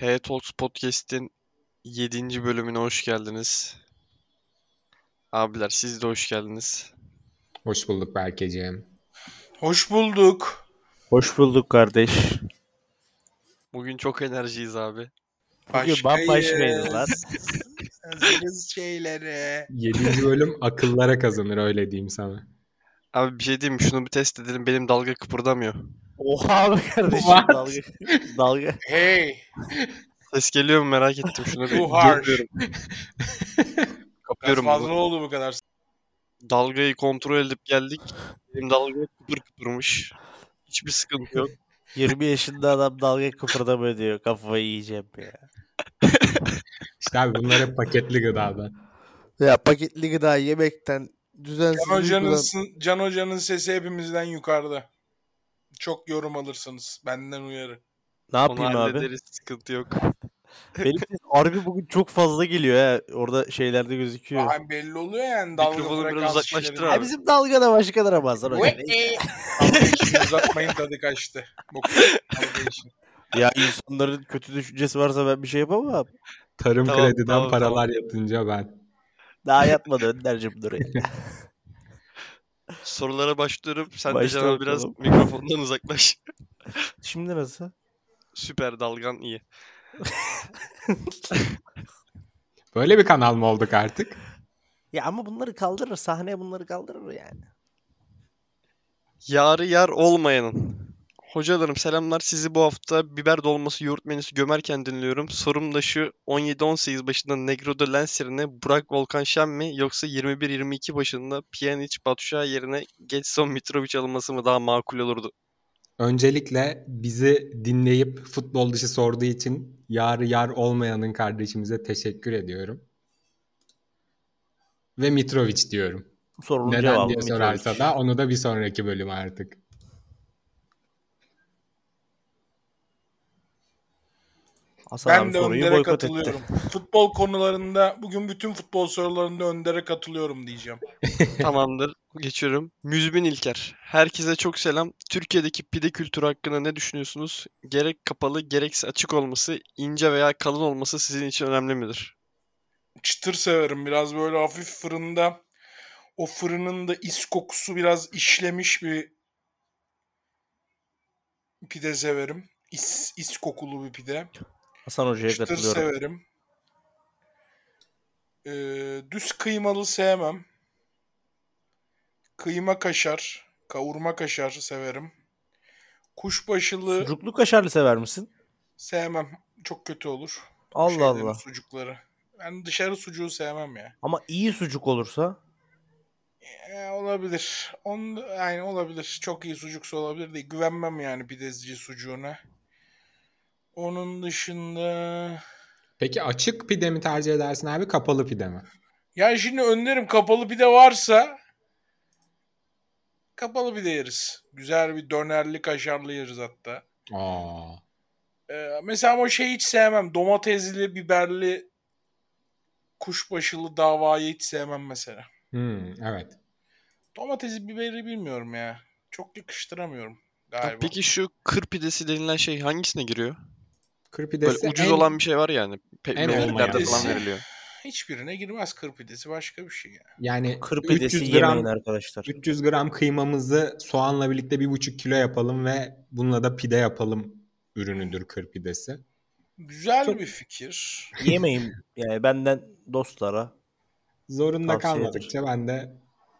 Hey Talks Podcast'in 7. bölümüne hoş geldiniz. Abiler siz de hoş geldiniz. Hoş bulduk Berkeciğim. Hoş bulduk. Hoş bulduk kardeş. Bugün çok enerjiyiz abi. Bugün bambaşkayız lan. Hazırız şeylere. 7. bölüm akıllara kazanır öyle diyeyim sana. Abi bir şey diyeyim mi? Şunu bir test edelim. Benim dalga kıpırdamıyor. Oha be kardeşim What? dalga. dalga. Hey. Ses geliyor mu merak ettim. Şunu bir Bu harsh. görüyorum. Biraz Kapıyorum fazla bunu. oldu bu kadar. Dalgayı kontrol edip geldik. Benim dalga kıpır kıpırmış. Hiçbir sıkıntı yok. 20 yaşında adam dalga kıpırdamıyor diyor. Kafayı yiyeceğim ya. İşte abi bunlar hep paketli gıdadan. Ya paketli gıda yemekten düzensiz Can Hoca'nın, uykudan- Can Hoca'nın sesi hepimizden yukarıda. Çok yorum alırsınız. Benden uyarı. Ne Onu yapayım abi? hallederiz. Sıkıntı yok. Benim harbi bugün çok fazla geliyor ha. Orada şeylerde gözüküyor. Aa, belli oluyor yani dalga Mikrofonu biraz frekans uzaklaştır işleri. Ya abi. bizim dalga da başkadır ama sana öyle. Dalga işini uzatmayın tadı kaçtı. Dalga. Ya insanların kötü düşüncesi varsa ben bir şey yapamam. Tarım Tamam, krediden tamam, paralar yatınca ben. Daha yatmadı Önder'cim durayım. Sorulara başlıyorum. Sen de Başla Can'a biraz bakalım. mikrofondan uzaklaş. Şimdi nasıl? Süper dalgan iyi. Böyle bir kanal mı olduk artık? Ya ama bunları kaldırır. Sahneye bunları kaldırır yani. Yarı yar olmayanın. Hocalarım selamlar. Sizi bu hafta biber dolması yoğurt menüsü gömerken dinliyorum. Sorum da şu 17-18 başında Negro'da Lens yerine Burak Volkan Şen mi yoksa 21-22 başında Pjanic Batshuayi yerine Getson Mitrovic alınması mı daha makul olurdu? Öncelikle bizi dinleyip futbol dışı sorduğu için yarı yar olmayanın kardeşimize teşekkür ediyorum. Ve Mitrovic diyorum. Sorunun Neden cevabı diye sorarsa Mitrovic. da onu da bir sonraki bölüm artık. Hasan Ben abi de soruyu Önder'e boykot etti. katılıyorum. Futbol konularında bugün bütün futbol sorularında Önder'e katılıyorum diyeceğim. Tamamdır. Geçiyorum. Müzmin İlker. Herkese çok selam. Türkiye'deki pide kültürü hakkında ne düşünüyorsunuz? Gerek kapalı gerekse açık olması, ince veya kalın olması sizin için önemli midir? çıtır severim. Biraz böyle hafif fırında o fırının da is kokusu biraz işlemiş bir pide severim. İs, is kokulu bir pide. Hasan Hoca'ya Çıtır katılıyorum. severim. Ee, düz kıymalı sevmem. Kıyma kaşar, kavurma kaşar severim. Kuşbaşılı Sucuklu kaşarlı sever misin? sevmem. Çok kötü olur. Allah şeylerin Allah. Sucukları. Ben dışarı sucuğu sevmem ya. Ama iyi sucuk olursa E, olabilir. On, yani olabilir. Çok iyi sucuksu olabilir de güvenmem yani pidecici sucuğuna. Onun dışında... Peki açık pide mi tercih edersin abi kapalı pide mi? Yani şimdi önlerim kapalı pide varsa kapalı pide yeriz. Güzel bir dönerli kaşarlı yeriz hatta. Aa. Ee, mesela ama şey hiç sevmem. Domatesli, biberli, kuşbaşılı davayı hiç sevmem mesela. Hmm, evet. Domatesi, biberi bilmiyorum ya. Çok yakıştıramıyorum galiba. Peki şu kır pidesi denilen şey hangisine giriyor? Kır Böyle ucuz en- olan bir şey var yani. Pe- en mevlitlerde olmayan. falan veriliyor. Hiçbirine girmez kır pidesi başka bir şey ya. yani kır pidesi 300 yemeyin gram arkadaşlar. 300 gram kıymamızı soğanla birlikte bir buçuk kilo yapalım ve bununla da pide yapalım ürünüdür kır pidesi. Güzel Çok- bir fikir. Yemeyin yani benden dostlara. Zorunda kalmadıkça ben de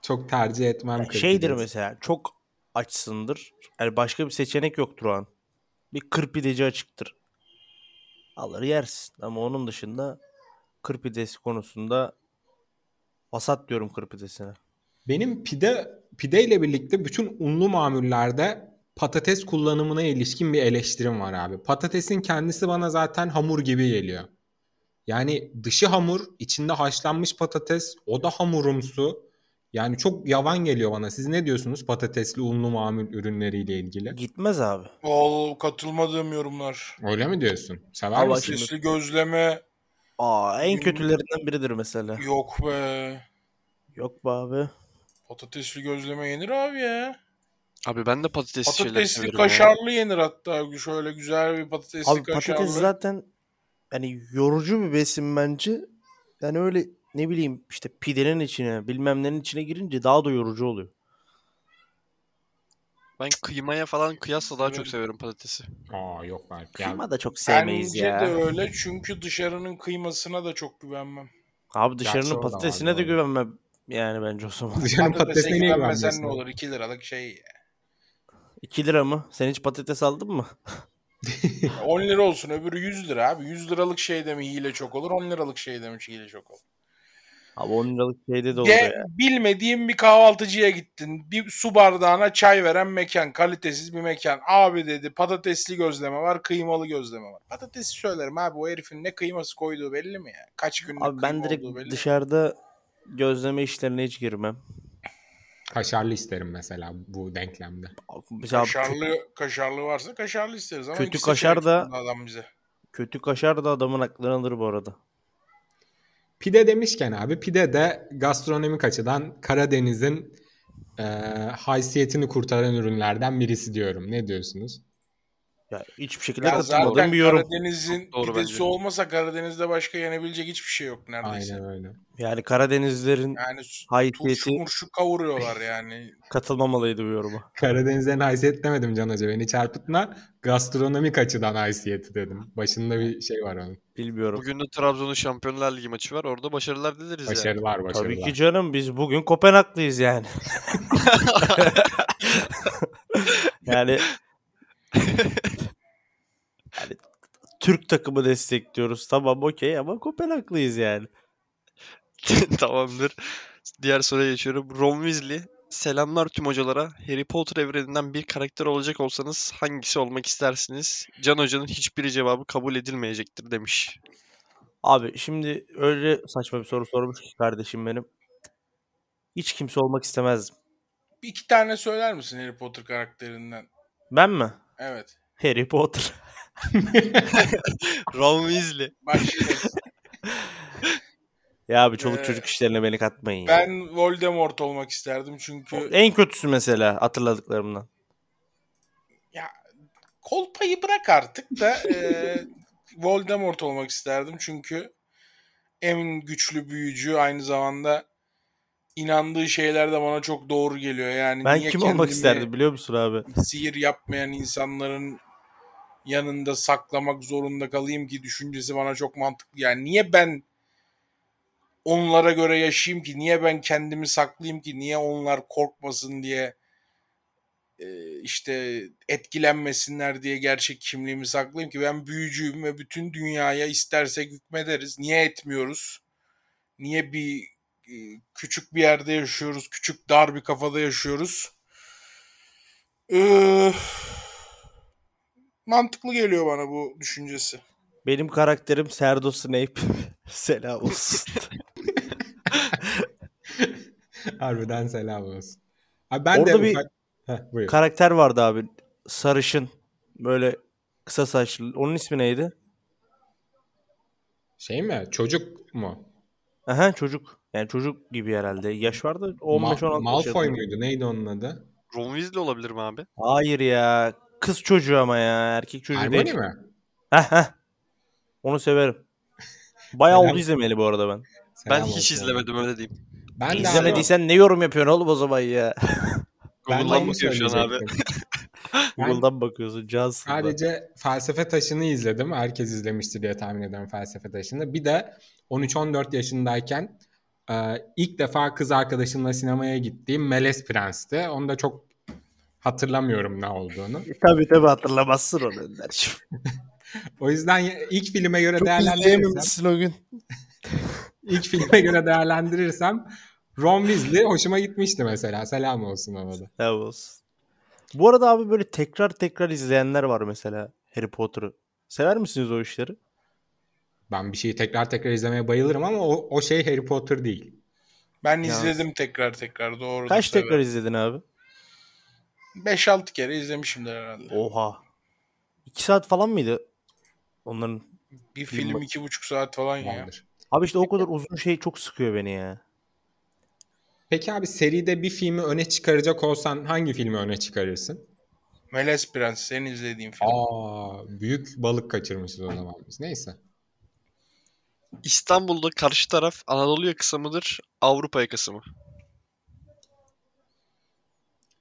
çok tercih etmem Yani şeydir pidesi. mesela çok açsındır. Yani başka bir seçenek yoktur o an. Bir kır pideci açıktır. Alır yersin. Ama onun dışında kır pidesi konusunda vasat diyorum kır pidesine. Benim pide pide ile birlikte bütün unlu mamullerde patates kullanımına ilişkin bir eleştirim var abi. Patatesin kendisi bana zaten hamur gibi geliyor. Yani dışı hamur, içinde haşlanmış patates, o da hamurumsu. Yani çok yavan geliyor bana. Siz ne diyorsunuz patatesli unlu mamul ürünleriyle ilgili? Gitmez abi. O katılmadığım yorumlar. Öyle mi diyorsun? Sever Ama misin? şimdi- Sesli gözleme Aa en kötülerinden biridir mesela. yok be. Yok be abi. Patatesli gözleme yenir abi ya. Abi ben de patatesli şeyler Patatesli severim ya. kaşarlı yenir hatta. Şöyle güzel bir patatesli Abi kaşarlı. patates zaten yani yorucu bir besin bence. Yani öyle ne bileyim işte pidenin içine bilmem nenin içine girince daha da yorucu oluyor. Ben kıymaya falan kıyasla daha çok severim patatesi. Aa yok. Ya, Kıyma da çok sevmeyiz Bence ya. de öyle çünkü dışarının kıymasına da çok güvenmem. Abi Gerçi dışarının var, patatesine de güvenmem yani bence o zaman. dışarının patatesine niye güvenmesen ne olur 2 liralık şey. 2 lira mı? Sen hiç patates aldın mı? 10 lira olsun öbürü 100 lira abi. 100 liralık şeyde mi hile çok olur 10 liralık şeyde mi hile çok olur. Abi 10 liralık şeyde de olur De, ya. bilmediğin bir kahvaltıcıya gittin. Bir su bardağına çay veren mekan. Kalitesiz bir mekan. Abi dedi patatesli gözleme var, kıymalı gözleme var. Patatesi söylerim abi o herifin ne kıyması koyduğu belli mi ya? Kaç günlük Abi ben direkt belli mi? dışarıda gözleme işlerine hiç girmem. Kaşarlı isterim mesela bu denklemde. Mesela abi kö- Kaşarlı, kaşarlı varsa kaşarlı isteriz ama Kötü kaşar da- adam bize. kötü kaşar da adamın aklını alır bu arada. Pide demişken abi pide de gastronomik açıdan Karadeniz'in e, haysiyetini kurtaran ürünlerden birisi diyorum. Ne diyorsunuz? Ya hiçbir şekilde Ya katılmadığım bir yorum. Karadeniz'in pidesi olmasa Karadeniz'de başka yenebilecek hiçbir şey yok neredeyse. Aynen öyle. Yani Karadenizlerin Yani turşu haysiyeti murşu kavuruyorlar yani. katılmamalıydı bu yoruma. Karadeniz'den haysiyet demedim Can Hoca. Beni çarpıtma. Gastronomik açıdan haysiyeti dedim. Başında bir şey var onun. Bilmiyorum. Bugün de Trabzon'un Şampiyonlar Ligi maçı var. Orada başarılar dileriz yani. Başarılar başarılar. Tabii ki canım biz bugün Kopenhaglıyız yani. yani yani Türk takımı destekliyoruz. Tamam okey ama Kopenhaglıyız yani. Tamamdır. Diğer soruya geçiyorum. Ron Weasley. Selamlar tüm hocalara. Harry Potter evreninden bir karakter olacak olsanız hangisi olmak istersiniz? Can Hoca'nın hiçbir cevabı kabul edilmeyecektir demiş. Abi şimdi öyle saçma bir soru sormuş ki kardeşim benim. Hiç kimse olmak istemezdim. Bir iki tane söyler misin Harry Potter karakterinden? Ben mi? Evet. Harry Potter. Ron Weasley. Ya abi çoluk Ee, çocuk işlerine beni katmayın ya. ben Voldemort olmak isterdim çünkü En kötüsü mesela hatırladıklarımdan. ya kolpayı bırak artık da e, Voldemort olmak isterdim çünkü en güçlü büyücü aynı zamanda inandığı şeyler de bana çok doğru geliyor. Yani Ben niye kim olmak isterdim biliyor musun abi? Sihir yapmayan insanların yanında saklamak zorunda kalayım ki düşüncesi bana çok mantıklı. Yani niye ben onlara göre yaşayayım ki? Niye ben kendimi saklayayım ki? Niye onlar korkmasın diye e, işte etkilenmesinler diye gerçek kimliğimi saklayayım ki? Ben büyücüyüm ve bütün dünyaya istersek hükmederiz. Niye etmiyoruz? Niye bir e, küçük bir yerde yaşıyoruz? Küçük dar bir kafada yaşıyoruz? Ee, mantıklı geliyor bana bu düşüncesi. Benim karakterim Serdo Snape. Selam olsun. Harbiden selam olsun. Abi ben Orada de bir- ufak... Heh. Karakter vardı abi. Sarışın. Böyle kısa saçlı. Onun ismi neydi? Şey mi? Çocuk mu? Aha çocuk. Yani çocuk gibi herhalde. Yaş vardı. 15-16 Ma- Malfoy yaşında. muydu? Neydi onun adı? Ron Weasley olabilir mi abi? Hayır ya. Kız çocuğu ama ya. Erkek çocuğu Hermione değil. mi? Heh heh. Onu severim. Bayağı Selam. oldu izlemeli bu arada ben. Ben Selam hiç olsun. izlemedim öyle diyeyim. Ben de İzlemediysen ne yorum yapıyorsun oğlum o zaman ya? Ben de Google'dan onu bakıyorum şu an abi. Ben Google'dan bakıyorsun. Cansın. da. sadece Felsefe Taşı'nı izledim. Herkes izlemiştir diye tahmin ediyorum Felsefe Taşı'nı. Bir de 13-14 yaşındayken e, ilk defa kız arkadaşımla sinemaya gittiğim Melez Prens'ti. Onu da çok hatırlamıyorum ne olduğunu. Tabii tabii hatırlamazsın onu Önder'ciğim. O yüzden ilk filme göre Çok değerlendirirsem, o gün. ilk filme göre değerlendirirsem Ron Weasley hoşuma gitmişti mesela. Selam olsun ona da. Selam olsun. Bu arada abi böyle tekrar tekrar izleyenler var mesela Harry Potter'ı. Sever misiniz o işleri? Ben bir şeyi tekrar tekrar izlemeye bayılırım ama o, o şey Harry Potter değil. Ben Ya. izledim tekrar tekrar doğru. Kaç tekrar izledin abi? 5-6 kere izlemişimdir herhalde. Oha. 2 saat falan mıydı? Onların. Bir Film- film iki buçuk saat falan ya. Abi işte o kadar uzun şey çok sıkıyor beni ya. Peki abi seride bir filmi öne çıkaracak olsan hangi filmi öne çıkarırsın? Melez Prens senin izlediğin film. Aa, büyük balık kaçırmışız o zaman biz. Neyse. İstanbul'da karşı taraf Anadolu yakası mıdır, Avrupa yakası mı?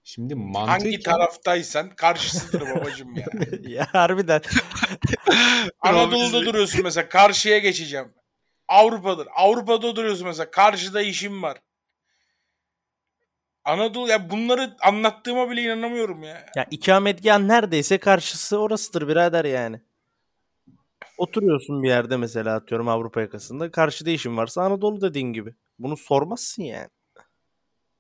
Şimdi Hangi mantıken taraftaysan karşısıdır babacım ya. ya harbiden. Anadolu'da duruyorsun mesela karşıya geçeceğim. Avrupa'dır. Avrupa'da duruyorsun mesela karşıda işim var. Anadolu ya bunları anlattığıma bile inanamıyorum ya. Ya ikametgah neredeyse karşısı orasıdır birader yani. Oturuyorsun bir yerde mesela atıyorum Avrupa yakasında. Karşıda işin varsa Anadolu dediğin gibi. Bunu sormazsın yani.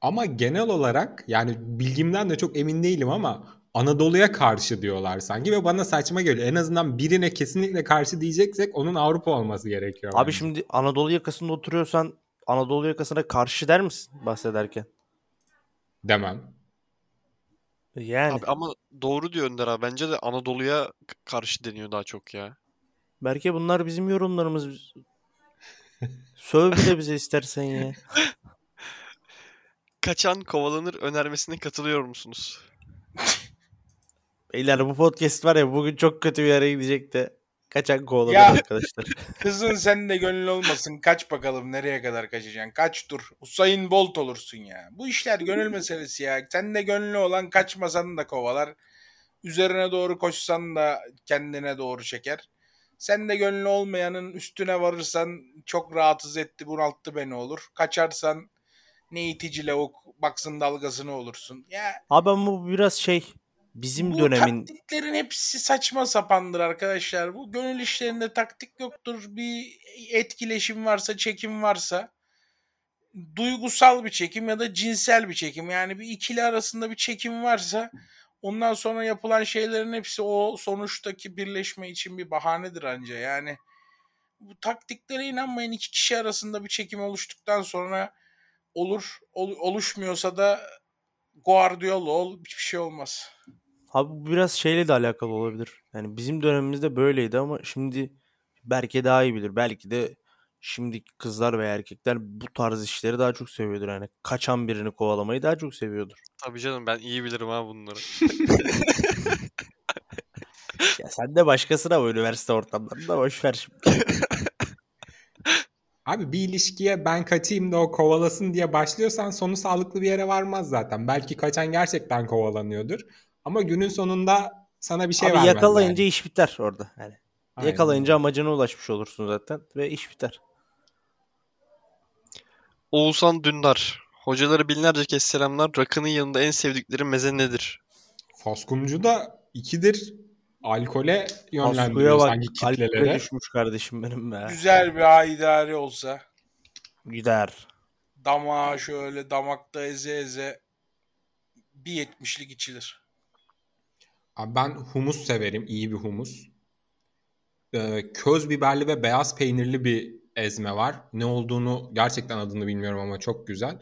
Ama genel olarak yani bilgimden de çok emin değilim ama Anadolu'ya karşı diyorlar sanki ve bana saçma geliyor. En azından birine kesinlikle karşı diyeceksek onun Avrupa olması gerekiyor. Abi bence. şimdi Anadolu yakasında oturuyorsan Anadolu yakasına karşı der misin bahsederken? demem. Yani Abi ama doğru diyor Önder abi. Bence de Anadolu'ya karşı deniyor daha çok ya. belki bunlar bizim yorumlarımız. Söv bir de bize istersen ya. Kaçan kovalanır önermesine katılıyor musunuz? Beyler bu podcast var ya bugün çok kötü bir yere gidecek de kaçan kovalanır Ya. arkadaşlar. Kızın sen de gönlü olmasın. Kaç bakalım nereye kadar kaçacaksın. Kaç dur. Usain Bolt olursun ya. Bu işler gönül meselesi ya. Sen de gönlü olan kaçmasan da kovalar. Üzerine doğru koşsan da kendine doğru çeker. Sen de gönlü olmayanın üstüne varırsan çok rahatsız etti bunalttı beni olur. Kaçarsan ne itici lavuk baksın dalgasını olursun. Ya Abi ama bu biraz şey bizim bu dönemin taktiklerin hepsi saçma sapandır arkadaşlar. Bu gönül işlerinde taktik yoktur. Bir etkileşim varsa, çekim varsa duygusal bir çekim ya da cinsel bir çekim. Yani bir ikili arasında bir çekim varsa ondan sonra yapılan şeylerin hepsi o sonuçtaki birleşme için bir bahanedir anca. Yani bu taktiklere inanmayın. iki kişi arasında bir çekim oluştuktan sonra olur. Ol- oluşmuyorsa da Guardiola ol. Hiçbir şey olmaz. Abi bu biraz şeyle de alakalı olabilir. Yani bizim dönemimizde böyleydi ama şimdi belki daha iyi bilir. Belki de şimdiki kızlar veya erkekler bu tarz işleri daha çok seviyordur. Yani kaçan birini kovalamayı daha çok seviyordur. Tabii canım ben iyi bilirim ha bunları. Ya sen de başkasına bu üniversite ortamlarında boş ver şimdi. Abi bir ilişkiye ben kaçayım da o kovalasın diye başlıyorsan sonu sağlıklı bir yere varmaz zaten. Belki kaçan gerçekten kovalanıyordur. Ama günün sonunda sana bir şey Abi vermez yakalayınca yani. iş biter orada. Yani Aynen. yakalayınca amacına ulaşmış olursun zaten ve iş biter. Oğuzhan Dündar. Hocaları binlerce kez selamlar. Rakının yanında en sevdikleri meze nedir? Faskumcu da ikidir alkole yönlendiriyor sanki alkole kitlelere. düşmüş kardeşim benim be. Güzel bir haydari olsa Gider. damağı şöyle damakta eze eze bir yetmişlik içilir. Abi ben humus severim. iyi bir humus. Ee, köz biberli ve beyaz peynirli bir ezme var. Ne olduğunu gerçekten adını bilmiyorum ama çok güzel.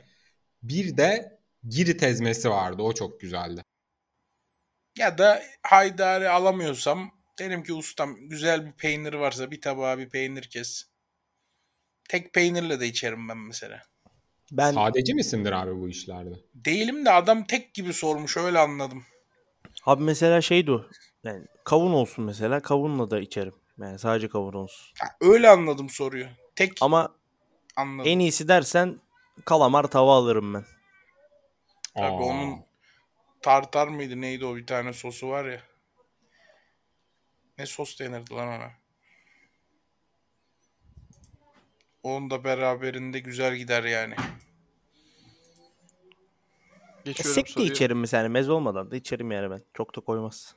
Bir de Girit ezmesi vardı. O çok güzeldi. Ya da haydari alamıyorsam derim ki ustam güzel bir peynir varsa bir tabağa bir peynir kes. Tek peynirle de içerim ben mesela. Ben Sadece misindir abi bu işlerde? Değilim de adam tek gibi sormuş öyle anladım. abi mesela şeydi o. Yani kavun olsun mesela kavunla da içerim. Yani sadece kavun olsun. Ha, öyle anladım soruyu. Tek Ama anladım. en iyisi dersen kalamar tava alırım ben. Tabii Aa. onun tartar mıydı neydi o bir tane sosu var ya. Ne sos denirdi lan ona? Onun da beraberinde güzel gider yani. Geçiyorum Sek de soruyu. içerim mesela meze olmadan da içerim yani ben. Çok da koymaz.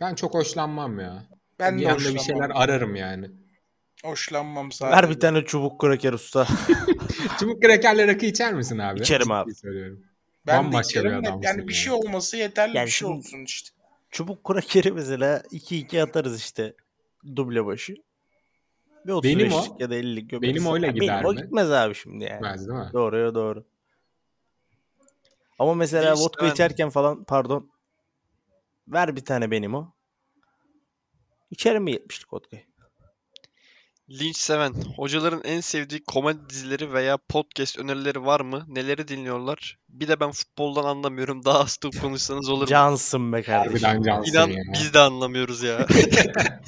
Ben çok hoşlanmam ya. Ben de Yanında bir hoşlanmam. şeyler ararım yani. Hoşlanmam sadece. Ver bir tane çubuk kraker usta. Çubuk krakerle rakı içer misin abi? İçerim Ciddi abi. söylüyorum. Ben de Bambaşka bir içerim de adamsın yani bir yani. şey olması yeterli Yani bir şey olsun işte. çubuk krakeri mesela 2-2 atarız işte duble başı. Bir 35 Benim o- ya da 50 gömeriz. benim oyla Ya gider Benim o mi? gitmez abi şimdi yani. Gitmez değil mi? Doğru ya doğru. Ama mesela İşte vodka ben- içerken falan pardon. Ver bir tane benim o. İçerim mi 70'lik vodkayı? Linç seven. Hocaların en sevdiği komedi dizileri veya podcast önerileri var mı? Neleri dinliyorlar? Bir de ben futboldan anlamıyorum. Daha az top konuşsanız olur mu? Cansın be kardeşim. Harbiden cansın İnan ya. biz de anlamıyoruz ya.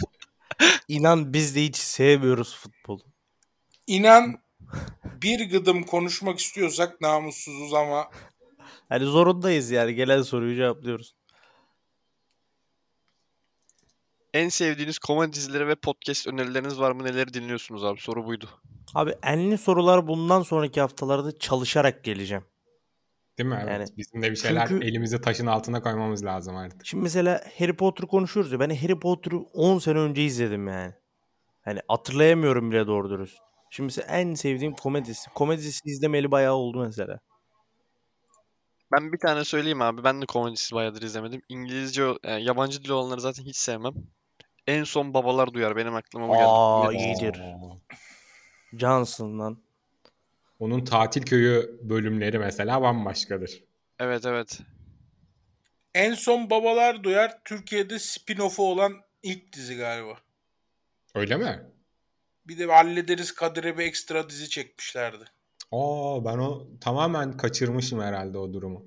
İnan biz de hiç sevmiyoruz futbolu. İnan bir gıdım konuşmak istiyorsak namussuzuz ama Hani zorundayız yani gelen soruyu cevaplıyoruz. En sevdiğiniz komedi dizileri ve podcast önerileriniz var mı? Neleri dinliyorsunuz abi? Soru buydu. Abi enli sorular bundan sonraki haftalarda çalışarak geleceğim. Değil mi? Evet. Yani Bizim de bir şeyler çünkü- elimizi taşın altına koymamız lazım artık. Şimdi mesela Harry Potter konuşuyoruz ya ben Harry Potter'ı 10 sene önce izledim yani. Hani hatırlayamıyorum bile doğru dürüst. Şimdi mesela en sevdiğim komedisi. Komedisi izlemeli bayağı oldu mesela. Ben bir tane söyleyeyim abi. Ben de komedisi bayağıdır izlemedim. İngilizce, e, yabancı dil olanları zaten hiç sevmem. En son Babalar Duyar benim aklıma bu geldi. Aa Evet. iyidir. Johnson lan. Onun tatil köyü bölümleri mesela bambaşkadır. Evet evet. en son Babalar Duyar Türkiye'de spin-off'u olan ilk dizi galiba. Öyle mi? Bir de hallederiz Kadir'e bir ekstra dizi çekmişlerdi. Aa ben o tamamen kaçırmışım herhalde o durumu.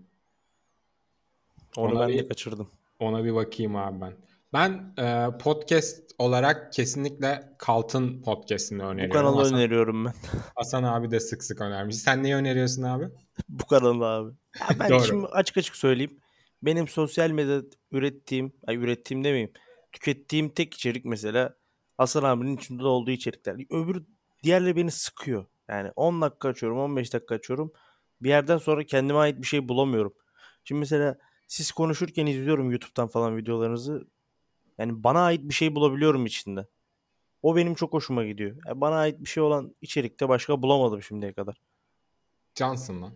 Onu Ona ben bir- de kaçırdım. Ona bir bakayım abi ben. Ben e, podcast olarak kesinlikle Kalt'ın podcast'ini Bu öneriyorum. kanalı Hasan, öneriyorum ben. Hasan abi de sık sık önermiş. Sen neyi öneriyorsun abi? Bu kanalı abi. Ya ben Doğru. şimdi açık açık söyleyeyim. Benim sosyal medyada ürettiğim, ay ürettiğim demeyeyim. Tükettiğim tek içerik mesela Hasan abinin içinde olduğu içerikler. Öbür diğerleri beni sıkıyor. Yani 10 dakika açıyorum, 15 dakika açıyorum. Bir yerden sonra kendime ait bir şey bulamıyorum. Şimdi mesela siz konuşurken izliyorum YouTube'dan falan videolarınızı. Yani bana ait bir şey bulabiliyorum içinde. O benim çok hoşuma gidiyor. Yani bana ait bir şey olan içerikte başka bulamadım şimdiye kadar. Johnson lan.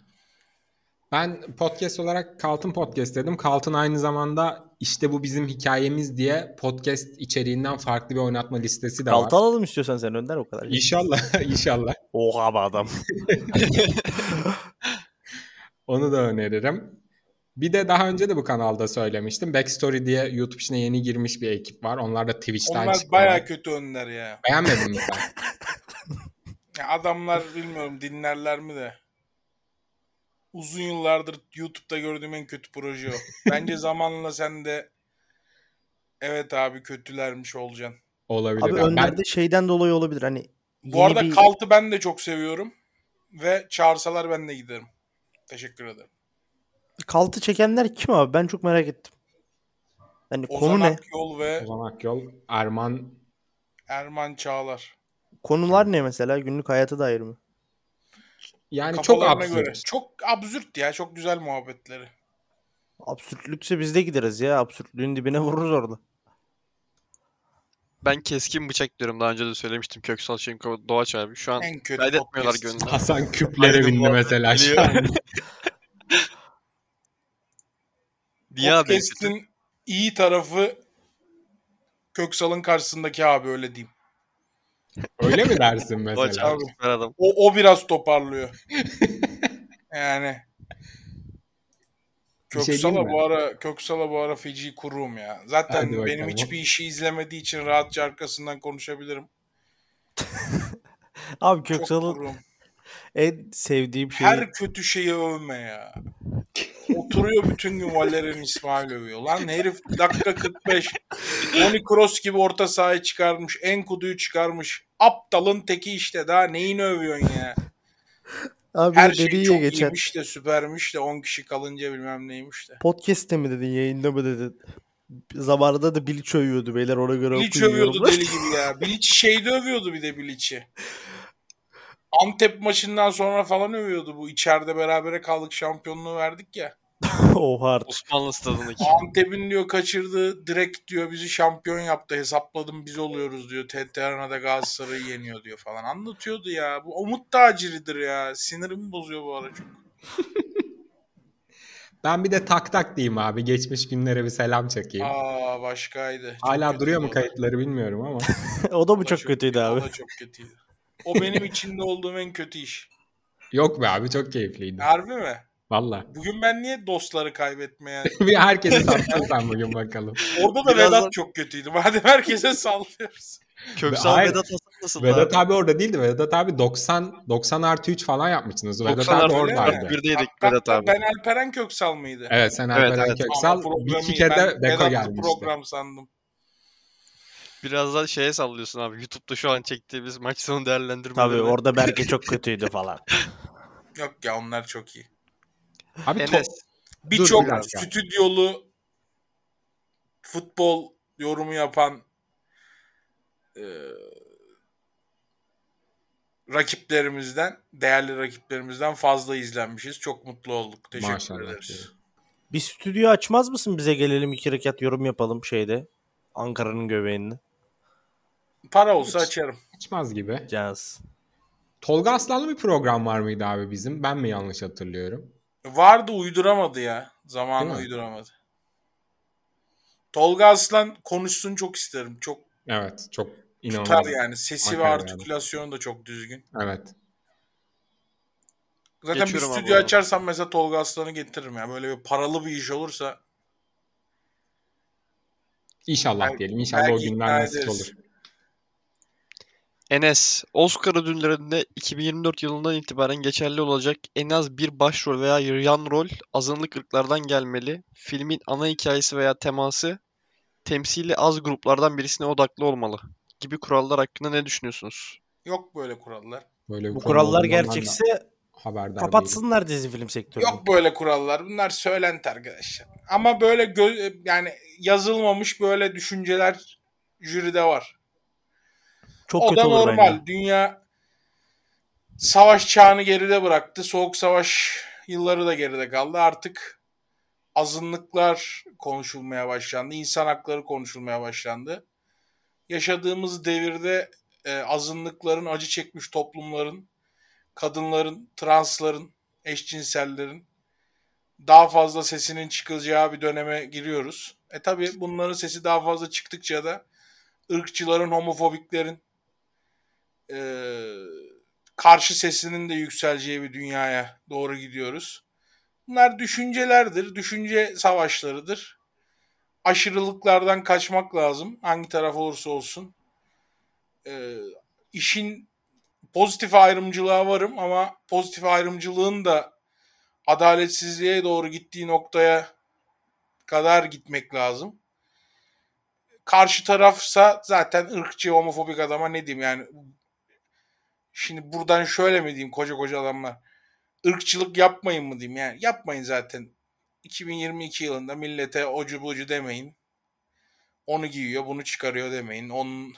Ben podcast olarak Kalt'ın podcast dedim. Kalt'ın aynı zamanda işte bu bizim hikayemiz diye podcast içeriğinden farklı bir oynatma listesi de var. Kalta alalım istiyorsan sen Önder o kadar. İnşallah, inşallah. Oha be adam. Onu da öneririm. Bir de daha önce de bu kanalda söylemiştim. Backstory diye YouTube içine yeni girmiş bir ekip var. Onlar da Twitch'ten Onlar çıkıyorlar. baya kötü önler ya. Beğenmedin mi sen? ya. Adamlar bilmiyorum dinlerler mi de. Uzun yıllardır YouTube'da gördüğüm en kötü proje o. Bence zamanla sen de evet abi kötülermiş olacaksın. Olabilir. Abi Ben- Önder'de şeyden dolayı olabilir hani Bu arada bir- Kalt'ı ben de çok seviyorum. Ve çağırsalar ben de giderim. Teşekkür ederim. Kaltı çekenler kim abi? Ben çok merak ettim. Hani Ozan konu ne? Akyol ve Ozan Akyol, Erman Erman Çağlar. Konular ne mesela? Günlük hayata dair mi? yani çok absürt. göre. Çok absürt ya. Çok güzel muhabbetleri. Absürtlükse biz de gideriz ya. Absürtlüğün dibine vururuz orada. Ben keskin bıçak diyorum. Daha önce de söylemiştim. Köksal Şenko, Doğaç abi. Şu an kaydetmiyorlar gönlünü. Hasan küplere bindi mesela şu an. Niye? Podcast'in iyi tarafı Köksal'ın karşısındaki abi öyle diyeyim. Öyle mi dersin mesela? abi. O, o biraz toparlıyor. yani. Şey Köksal'a mi? bu ara Köksal'a bu ara feci kururum ya. Zaten Hadi bakalım. benim hiçbir işi izlemediği için rahatça arkasından konuşabilirim. Abi Köksal'ın en sevdiğim şey Her kötü şeyi övme ya. Oturuyor bütün gün Valerian İsmail övüyor. Lan herif dakika 45. Toni Kroos gibi orta sahaya çıkarmış. Enkudu'yu çıkarmış. Aptalın teki işte daha neyini övüyorsun ya. abi Her şey çok geçen. iyiymiş de süpermiş de 10 kişi kalınca bilmem neymiş de. Podcast'te mi dedin? Yayında mı dedin? Zamanında da Bilic övüyordu beyler ona göre Bilic övüyordu deli gibi ya. Bilic şeyde övüyordu bir de Bilic'i. Antep maçından sonra falan övüyordu bu. İçeride berabere kaldık şampiyonluğu verdik ya. Oha artık. Osmanlı stadındaki. Antep'in diyor kaçırdığı direkt diyor bizi şampiyon yaptı. Hesapladım biz oluyoruz diyor. Arena'da Galatasaray'ı yeniyor diyor falan. Anlatıyordu ya. Bu umut taciridir ya. Sinirimi bozuyor bu ara çok. Ben bir de tak tak diyeyim abi. Geçmiş günlere bir selam çekeyim. Aa başkaydı. Çok Hala kötüydü duruyor mu o kayıtları bilmiyorum ama. o da O mı da çok kötüydü O abi? da çok kötüydü. O benim içinde olduğum en kötü iş. Yok be abi çok keyifliydi. Harbi mi? Valla. Bugün ben niye dostları kaybetmeye... bir herkesi sattın sen bugün bakalım. Orada da Birazdan- Vedat çok kötüydü. Madem herkese sallıyoruz. Köksal Hayır. Vedat Hasan nasıl Vedat abi orada değildi. Vedat abi 90 90 artı 3 falan yapmışsınız. Vedat 90 abi oradaydı. Birdeydik Vedat abi. Ben Alperen Köksal mıydı? Evet sen Evet, Alperen evet. Köksal. Bir iki kere ben Beko gelmişti. program sandım. Biraz daha şeye sallıyorsun abi. YouTube'da şu an çektiğimiz maç sonu Tabii değerlendirmeleri. orada Berke çok kötüydü falan. Yok ya onlar çok iyi. Abi Enes. Birçok stüdyolu futbol yorumu yapan e, rakiplerimizden, değerli rakiplerimizden fazla izlenmişiz. Çok mutlu olduk. Teşekkür Maşallah ederiz. diyelim. Bir stüdyo açmaz mısın bize gelelim iki rekat yorum yapalım şeyde. Ankara'nın göbeğinde. Para olsa Hiç. açarım. açmaz gibi. Caz. Tolga Aslanlı bir program var mıydı abi bizim? Ben mi yanlış hatırlıyorum? Vardı uyduramadı ya. Zamanı uyduramadı. Tolga Aslan konuşsun çok isterim. Çok Evet çok inanılmaz. tutar yani. Sesi ve Ankara yani. artikülasyonu da çok düzgün. Evet. Zaten Geçiyorum bir stüdyo açarsam mesela Tolga Aslan'ı getiririm ya. Böyle bir paralı bir iş olursa İnşallah Belki- diyelim. İnşallah o günler nasip olur. Enes, Oscar ödüllerinde 2024 yılından itibaren geçerli olacak en az bir başrol veya yan rol azınlık ırklardan gelmeli. Filmin ana hikayesi veya teması temsili az gruplardan birisine odaklı olmalı gibi kurallar hakkında ne düşünüyorsunuz? yok böyle kurallar. Böyle bir Bu konu kurallar gerçekse haberdar değilim. kapatsınlar dizi film sektörünü. Yok böyle kurallar. Bunlar söylenti arkadaşlar. Ama böyle gö- yani yazılmamış böyle düşünceler jüride var. Çok o kötü da normal. bence. Dünya savaş çağını geride bıraktı. Soğuk savaş yılları da geride kaldı. Artık azınlıklar konuşulmaya başlandı. İnsan hakları konuşulmaya başlandı. Yaşadığımız devirde e, azınlıkların, acı çekmiş toplumların, kadınların, transların, eşcinsellerin daha fazla sesinin çıkacağı bir döneme giriyoruz. E tabi bunların sesi daha fazla çıktıkça da ırkçıların, homofobiklerin e, karşı sesinin de yükseleceği bir dünyaya doğru gidiyoruz. Bunlar düşüncelerdir, düşünce savaşlarıdır. Aşırılıklardan kaçmak lazım. Hangi taraf olursa olsun. E, işin pozitif ayrımcılığa varım ama pozitif ayrımcılığın da adaletsizliğe doğru gittiği noktaya kadar gitmek lazım. Karşı tarafsa zaten ırkçı, homofobik adama ne diyeyim yani. Şimdi buradan şöyle mi diyeyim koca koca adamlar. Irkçılık yapmayın mı diyeyim yani. Yapmayın zaten. 2022 yılında millete ocu bucu demeyin. Onu giyiyor, bunu çıkarıyor demeyin. Onun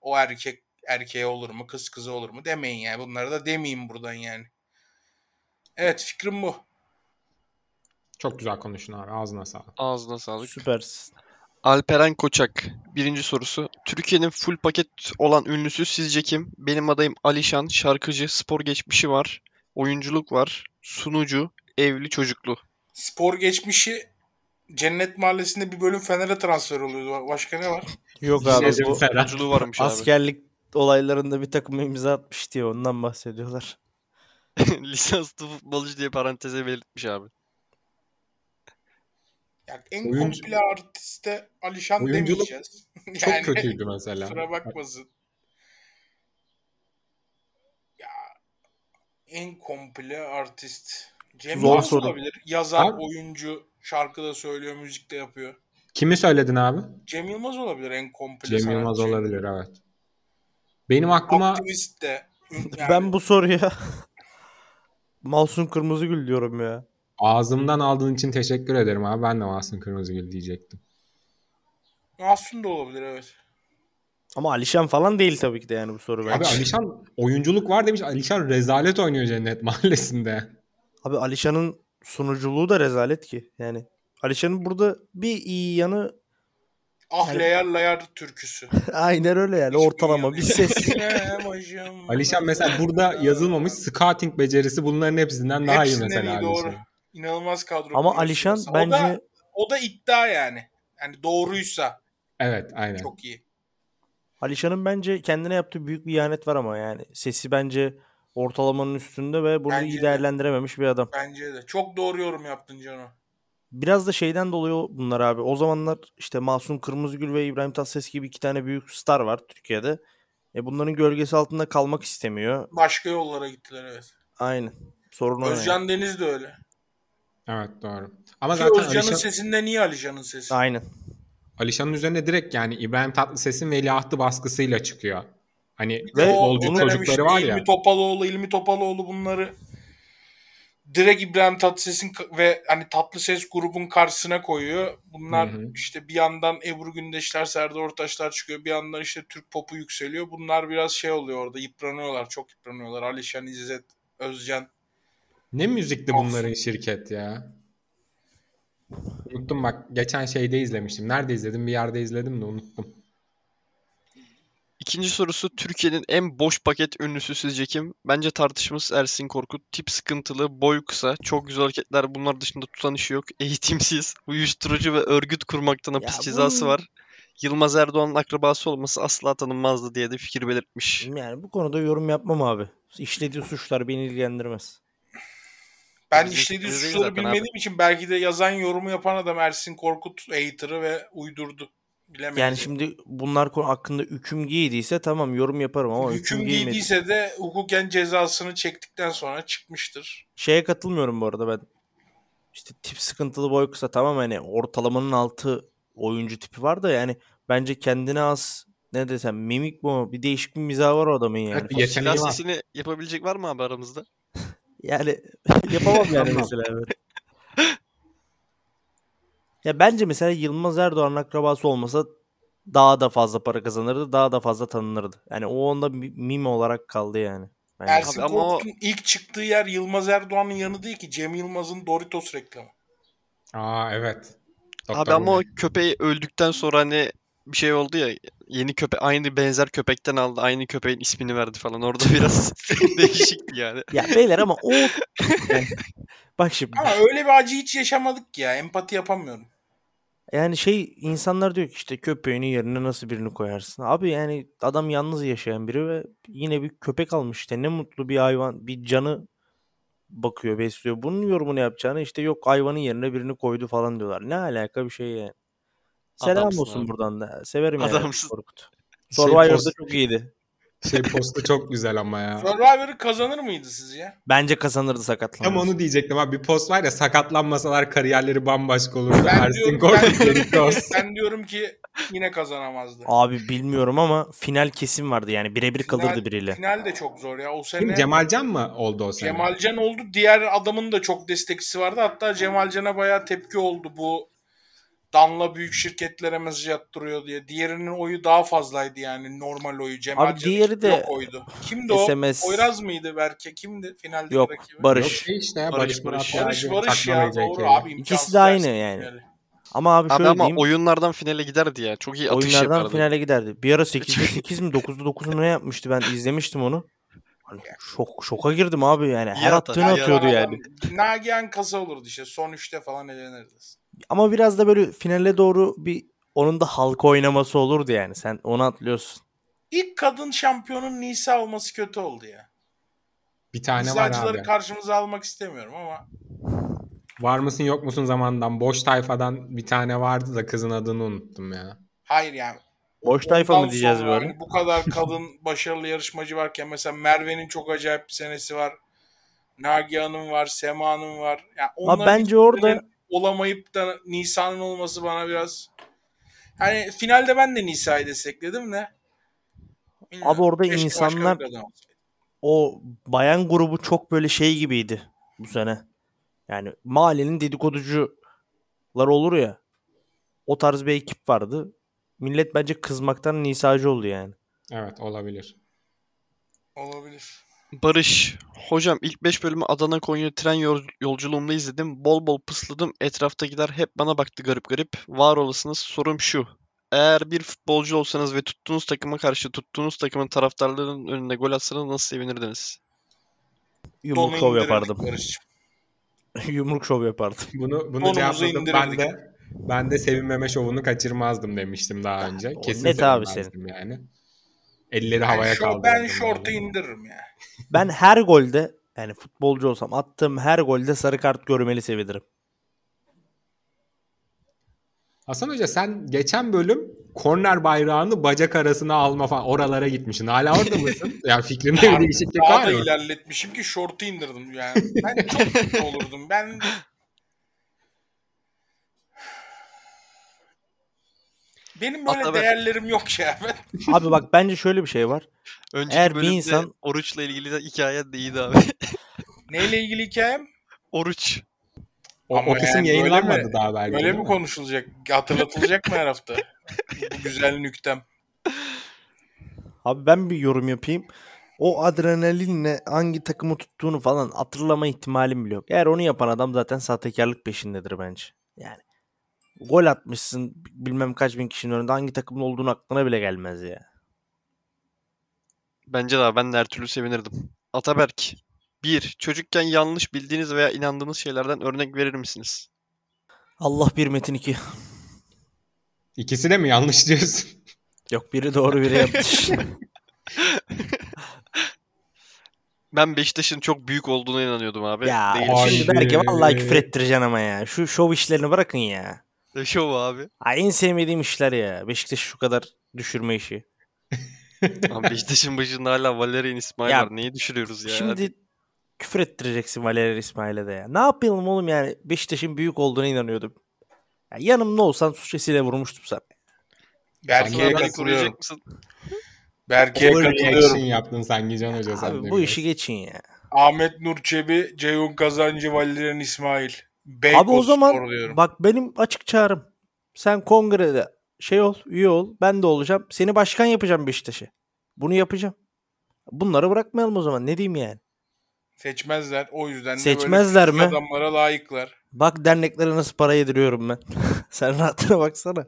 o erkek erkeğe olur mu, kız kızı olur mu demeyin yani. Bunları da demeyeyim buradan yani. Evet fikrim bu. Çok güzel konuştun abi. Ağzına sağlık. Ağzına sağlık. Süpersin. Alperen Koçak. Birinci sorusu. Türkiye'nin full paket olan ünlüsü sizce kim? Benim adayım Alişan. Şarkıcı, spor geçmişi var. Oyunculuk var. Sunucu, evli, çocuklu. Spor geçmişi Cennet Mahallesi'nde bir bölüm Fener'e transfer oluyordu. Başka ne var? Yok abi bu. Oyunculuğu varmış abi. askerlik olaylarında bir takım imza atmış diye ondan bahsediyorlar. Lisanslı futbolcu diye paranteze belirtmiş abi. Ya en Oyuncu- komple artiste Alişan Oyunculuk demeyeceğiz. Çok Yani kötüydü mesela. Kusura bakmasın. Ya en komple artist. Cem Zor Yılmaz soru. olabilir. Yazar, Abi- oyuncu, şarkı da söylüyor, müzik de yapıyor. Kimi söyledin abi? Cem Yılmaz olabilir en komple Cem Yılmaz sanatçı. olabilir evet. Benim aklıma Aktivist de. Yani Ben bu soruya Malsun Kırmızıgül diyorum ya. Ağzımdan aldığın için teşekkür ederim abi. Ben de Masum Kırmızıgül diyecektim. Masum da olabilir evet. Ama Alişan falan değil tabii ki de yani bu soru Abi bence. Alişan oyunculuk var demiş. Alişan rezalet oynuyor Cennet Mahallesi'nde. Abi Alişan'ın sunuculuğu da rezalet ki. Yani Alişan'ın burada bir iyi yanı Ah Yani- Layar Layar türküsü. aynen öyle yani Hiçbir ortalama bir ses. Alişan mesela burada yazılmamış scouting becerisi bunların hepsinden daha iyi Hepsinden mesela. iyi, doğru. Alişan. İnanılmaz kadro. Ama Alişan mesela. bence O da, o da iddia yani. Yani doğruysa Evet aynen. çok iyi. Alişan'ın bence kendine yaptığı büyük bir ihanet var ama yani sesi bence ortalamanın üstünde ve Bence iyi de. değerlendirememiş bir adam. Bence de. Çok doğru yorum yaptın Cano. Biraz da şeyden dolayı bunlar abi. O zamanlar işte Masum Kırmızıgül ve İbrahim Tatlıses gibi iki tane büyük star var Türkiye'de. E bunların gölgesi altında kalmak istemiyor. Başka yollara gittiler evet. Aynen. Sorun o yani. Özcan Deniz de öyle. Evet doğru. Ama Ki zaten Özcan'ın Alişan, sesinde niye Alişan'ın sesi? Aynen. Alişan'ın üzerine direkt yani İbrahim Tatlıses'in veliahtı baskısıyla çıkıyor. Hani Ve futbolcu çocukları var ya. İlmi Topaloğlu, İlmi Topaloğlu bunları direkt İbrahim Tatlıses'in ve hani Tatlıses grubun karşısına koyuyor. Bunlar Hı hı. işte bir yandan Ebru Gündeşler, Serdar Ortaçlar çıkıyor. Bir yandan işte Türk popu yükseliyor. Bunlar biraz şey oluyor orada. Yıpranıyorlar. Çok yıpranıyorlar. Alişan, İzzet, Özcan. Ne müzikti Of. bunların şirket ya. Unuttum bak geçen şeyde izlemiştim. Nerede izledim? Bir yerde izledim de unuttum. İkinci sorusu Türkiye'nin en boş paket ünlüsü sizce kim? Bence tartışması Ersin Korkut. Tip sıkıntılı, boy kısa, çok güzel hareketler bunlar dışında tutan işi yok. Eğitimsiz, uyuşturucu ve örgüt kurmaktan hapis Ya cezası bu- var. Yılmaz Erdoğan'ın akrabası olması asla tanınmazdı diye de fikir belirtmiş. Yani bu konuda yorum yapmam abi. İşlediği suçlar beni ilgilendirmez. Ben işlediği suçları zaten abi. bilmediğim için belki de yazan yorumu yapan adam Ersin Korkut hater'ı ve uydurdu. Bilemeyiz. Yani şimdi bunlar konu hakkında hüküm giydiyse tamam yorum yaparım ama hüküm, hüküm giymedi. giydiyse de hukuken cezasını çektikten sonra çıkmıştır. Şeye katılmıyorum bu arada ben. İşte tip sıkıntılı boy kısa tamam hani ortalamanın altı oyuncu tipi var da yani bence kendine az ne desem mimik bu bir değişik bir mizahı var o adamın yani. Yeteneği sesini yapabilecek var mı abi aramızda? Yani yapamam yani mesela. evet. Ya bence mesela Yılmaz Erdoğan'ın akrabası olmasa daha da fazla para kazanırdı, daha da fazla tanınırdı. Yani o onda bir mime olarak kaldı yani. Bence. Ersin Abi ama o- ilk çıktığı yer Yılmaz Erdoğan'ın yanı değil ki. Cem Yılmaz'ın Doritos reklamı. Aa evet. Abi Doktor ama o köpeği öldükten sonra hani bir şey oldu ya yeni köpek aynı benzer köpekten aldı aynı köpeğin ismini verdi falan orada biraz değişikti yani. Ya beyler ama o yani, bak şimdi Ama öyle bir acı hiç yaşamadık ki ya. Empati yapamıyorum. yani şey insanlar diyor ki işte köpeğinin yerine nasıl birini koyarsın? Abi yani adam yalnız yaşayan biri ve yine bir köpek almış işte ne mutlu bir hayvan bir canı bakıyor besliyor. Bunun yorumunu yapacağını işte yok hayvanın yerine birini koydu falan diyorlar. Ne alaka bir şey yani. Selam Adamsın olsun abi. buradan da. Severim yani Adamsın. Korkut. Şey Survivor'da post- çok iyiydi. Şey postu çok güzel ama ya. Survivor'ı kazanır mıydı sizce? Bence kazanırdı Tam sakatlanmaz. onu diyecektim abi. Bir post var ya sakatlanmasalar kariyerleri bambaşka olurdu. Ben Ersin diyorum, Korkut ben, ben diyorum ki yine kazanamazdı. Abi bilmiyorum ama final kesin vardı yani birebir kalırdı biriyle. Final de çok zor ya. O sene Kim Cemalcan mı oldu o sene? Cemalcan oldu. Diğer adamın da çok destekçisi vardı. Hatta Cemalcan'a bayağı tepki oldu bu Danla büyük şirketlere mesaj attırıyor diye. Diğerinin oyu daha fazlaydı yani normal oyu. Cemalcan diğeri de yok oydu. Kimdi o? SMS Oyraz mıydı Berke? Kimdi finaldeki Yok rakibi? Yok Barış. şey işte ya Barış, Barış, Barış. Barış Barış ya doğru yani. abi. İkisi de aynı yani. finali. Ama abi Abi şöyle ama diyeyim. oyunlardan finale giderdi ya. Çok iyi atış Oyunlardan yapardı. finale giderdi. Bir ara 8'de 8 mi 9'da 9 mu ne yapmıştı ben izlemiştim onu. Hani şok şoka girdim abi yani. Her atar, attığını iyi atıyordu Adam yani. Nagihan kasa olurdu işte. Son üçte falan elenirdi. Ama biraz da böyle finale doğru bir onun da halka oynaması olurdu yani. Sen onu atlıyorsun. İlk kadın şampiyonun Nisa olması kötü oldu ya. Bir tane var Mizacıları abi. karşımıza almak istemiyorum ama Var mısın yok musun zamandan boş tayfadan bir tane vardı da kızın adını unuttum ya. hayır yani. Boş tayfa mı diyeceğiz böyle? hani bu kadar kadın başarılı yarışmacı varken mesela Merve'nin çok acayip bir senesi var. Nagihan'ın var, Sema'nın var. Yani Ama bence orada olamayıp da Nisa'nın olması bana biraz hani finalde ben de Nisa'yı destekledim de. Bilmiyorum. Abi orada Keşke insanlar- o bayan grubu çok böyle şey gibiydi bu sene. Yani mahallenin dedikoducular olur ya. O tarz bir ekip vardı. Millet bence kızmaktan nisacı oldu yani. Evet olabilir. olabilir. Barış. Hocam ilk 5 bölümü Adana Konya tren yol- yolculuğumda izledim. Bol bol pısladım. Etraftakiler hep bana baktı garip garip. Var olasınız. Sorum şu. Eğer bir futbolcu olsanız ve tuttuğunuz takıma karşı tuttuğunuz takımın taraftarlarının önüne gol atsanız nasıl sevinirdiniz? Yumruk şov yapardım. Barış'cığım. Yumruk şov yapardım. Bunu bunu cevapladım. Ben de ben de sevinmeme şovunu kaçırmazdım demiştim daha önce. Kesin net abi sevinmezdim yani. Elleri Ben, havaya şor- kaldırırdım. ben şortu indiririm ya. Ben her golde yani futbolcu olsam attığım her golde sarı kart görmeli sevinirim. Hasan Hoca sen geçen bölüm korner bayrağını bacak arasına alma falan oralara gitmişsin. Hala orada mısın? yani fikrinde bir değişiklik var mı? ilerletmişim ki şortu indirdim yani. Ben çok mutlu olurdum. Ben Benim böyle Ataber. değerlerim yok ya. Ben Abi bak bence şöyle bir şey var. Önceki Eğer bir bölümde insan- oruçla ilgili de hikaye de iyiydi abi. neyle ilgili hikayem? Oruç. O, Ama o kısım yani böyle yayınlanmadı mi? daha belki. Böyle değil mi mi? konuşulacak? Hatırlatılacak mı her hafta? Bu güzel nüktem. Abi ben bir yorum yapayım. O adrenalinle hangi takımı tuttuğunu falan hatırlama ihtimalim bile yok. Eğer onu yapan adam zaten sahtekarlık peşindedir bence. Yani gol atmışsın bilmem kaç bin kişinin önünde hangi takımın olduğunu aklına bile gelmez ya. Bence de ben de her türlü sevinirdim. Ataberk. 1. Çocukken yanlış bildiğiniz veya inandığınız şeylerden örnek verir misiniz? Allah bir Metin 2. İkisi de mi yanlış diyorsun? Yok biri doğru biri yanlış. Ben Beşiktaş'ın çok büyük olduğuna inanıyordum abi. ya Değil. Şimdi belki vallahi küfür ettireceksin ama ya. Şu şov işlerini bırakın ya. Ne şovu abi. Ay en sevmediğim işler ya. Beşiktaş'ı şu kadar düşürme işi. Abi Beşiktaş'ın başında hala Valerian İsmail Ya, var. Neyi düşürüyoruz ya? Şimdi küfür ettireceksin Valerian İsmail'e de ya. Ne yapalım oğlum yani Beşiktaş'ın büyük olduğuna inanıyordum. Ya yanımda olsan suçesiyle vurmuştum sana. Berke'ye katılıyorum. koruyacak mısın? Berke'ye katılıyorum. yaptın sanki Can Hoca sen Abi bu biraz. işi geçin ya. Ahmet Nur Çebi, Ceyhun Kazancı, Valerian İsmail. Abi Beykoz o zaman diyorum. bak benim açık çağrım. Sen kongrede şey ol, üye ol. Ben de olacağım. Seni başkan yapacağım Beşiktaş'ı. Bunu yapacağım. Bunları bırakmayalım o zaman. Ne diyeyim yani? Seçmezler. O yüzden de Seçmezler böyle küçük mi? adamlara layıklar. Bak derneklere nasıl para yediriyorum ben. Sen rahatına baksana.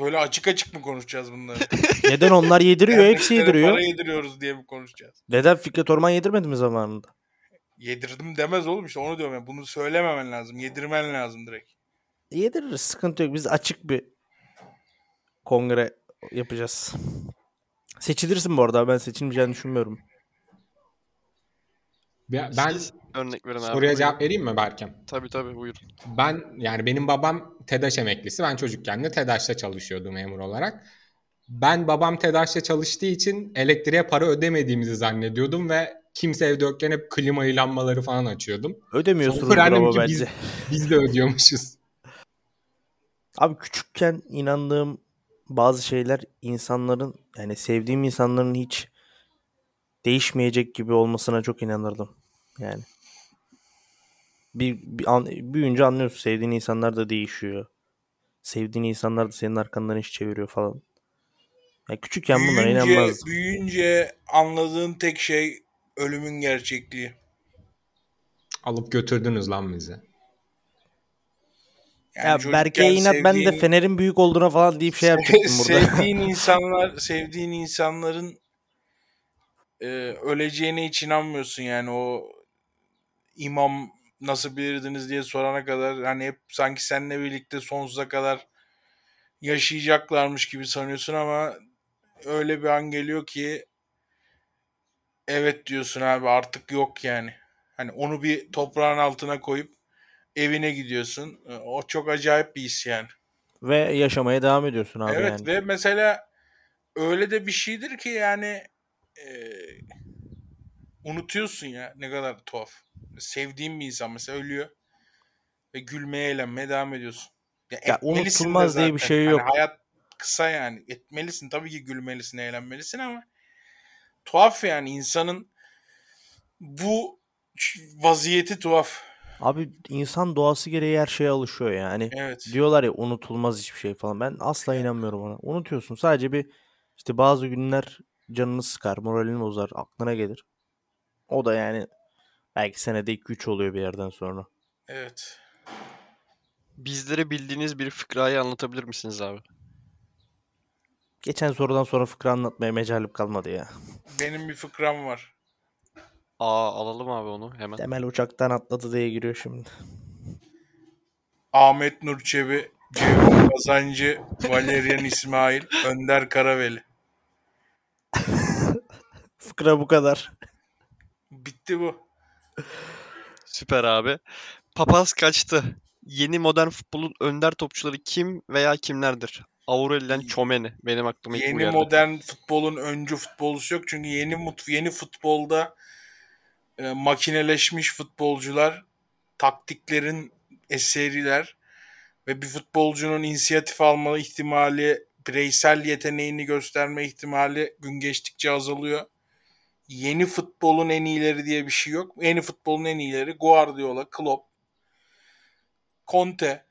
Böyle açık açık mı konuşacağız bunları? Neden onlar yediriyor? Hepsi Derneklere yediriyor. Para yediriyoruz diye mi konuşacağız? Neden Fikret Orman yedirmedi mi zamanında? Yedirdim demez oğlum işte onu diyorum ya. Bunu söylememen lazım. Yedirmen lazım direkt. Yediririz. Sıkıntı yok. Biz açık bir kongre yapacağız. Seçilirsin bu arada. Ben seçilmeyeceğini düşünmüyorum. Ben, ben Siz örnek verin abi. soruya Buyurun. cevap vereyim mi Berkem? Tabii tabii buyurun. Ben yani benim babam TEDAŞ emeklisi. Ben çocukken de TEDAŞ'ta çalışıyordu memur olarak. Ben babam TEDAŞ'ta çalıştığı için elektriğe para ödemediğimizi zannediyordum ve kimse evde yokken hep klimayı lambaları falan açıyordum. Ödemiyorsunuz bravo ki bence. biz, biz de ödüyormuşuz. Abi küçükken inandığım bazı şeyler insanların yani sevdiğim insanların hiç değişmeyecek gibi olmasına çok inanırdım. Yani bir, bir an, büyüyünce anlıyorsun sevdiğin insanlar da değişiyor. Sevdiğin insanlar da senin arkandan iş çeviriyor falan. Ya küçükken bunlara büyüyünce, inanmazdım. büyüyünce anladığın tek şey ölümün gerçekliği. Alıp götürdünüz lan bizi. Yani ya Berke'ye inat ben de sevdiğin- Fener'in büyük olduğuna falan deyip şey yapacaktım burada. sevdiğin insanlar, sevdiğin insanların e, öleceğine hiç inanmıyorsun yani o imam nasıl bilirdiniz diye sorana kadar hani hep sanki seninle birlikte sonsuza kadar yaşayacaklarmış gibi sanıyorsun ama öyle bir an geliyor ki evet diyorsun abi artık yok yani. Hani onu bir toprağın altına koyup evine gidiyorsun. E, O çok acayip bir his yani. Ve yaşamaya devam ediyorsun abi evet yani. ve mesela öyle de bir şeydir ki yani e, unutuyorsun ya ne kadar tuhaf. Sevdiğin bir insan mesela ölüyor ve gülmeye eğlenmeye devam ediyorsun. Ya, Ya unutulmaz diye bir şey Hani yok. hayat kısa yani. Etmelisin tabii ki gülmelisin, eğlenmelisin ama tuhaf yani insanın bu vaziyeti tuhaf. Abi insan doğası gereği her şeye alışıyor yani. Evet. Diyorlar ya unutulmaz hiçbir şey falan. Ben asla inanmıyorum ona. Unutuyorsun. Sadece bir işte bazı günler canını sıkar, moralini bozar, aklına gelir. O da yani belki senede 2-3 oluyor bir yerden sonra. Evet. Bizlere bildiğiniz bir fıkrayı anlatabilir misiniz abi? Geçen sorudan sonra fıkra anlatmaya mecalim kalmadı ya. Benim bir fıkram var. Aa alalım abi onu hemen. Temel uçaktan atladı diye giriyor şimdi. Ahmet Nur Çebi, Ceyhun Kazancı, Valerian İsmail, Önder Karaveli. Fıkra bu kadar. Bitti bu. Süper abi. Papaz kaçtı. Yeni modern futbolun önder topçuları kim veya kimlerdir? Aurelien Tchouameni. Benim aklıma ilk Yeni modern futbolun öncü futbolcusu yok. Çünkü yeni mut yeni futbolda e, makineleşmiş futbolcular, taktiklerin eseriler ve bir futbolcunun inisiyatif alma ihtimali bireysel yeteneğini gösterme ihtimali gün geçtikçe azalıyor. Yeni futbolun en iyileri diye bir şey yok. Yeni futbolun en iyileri Guardiola, Klopp, Conte,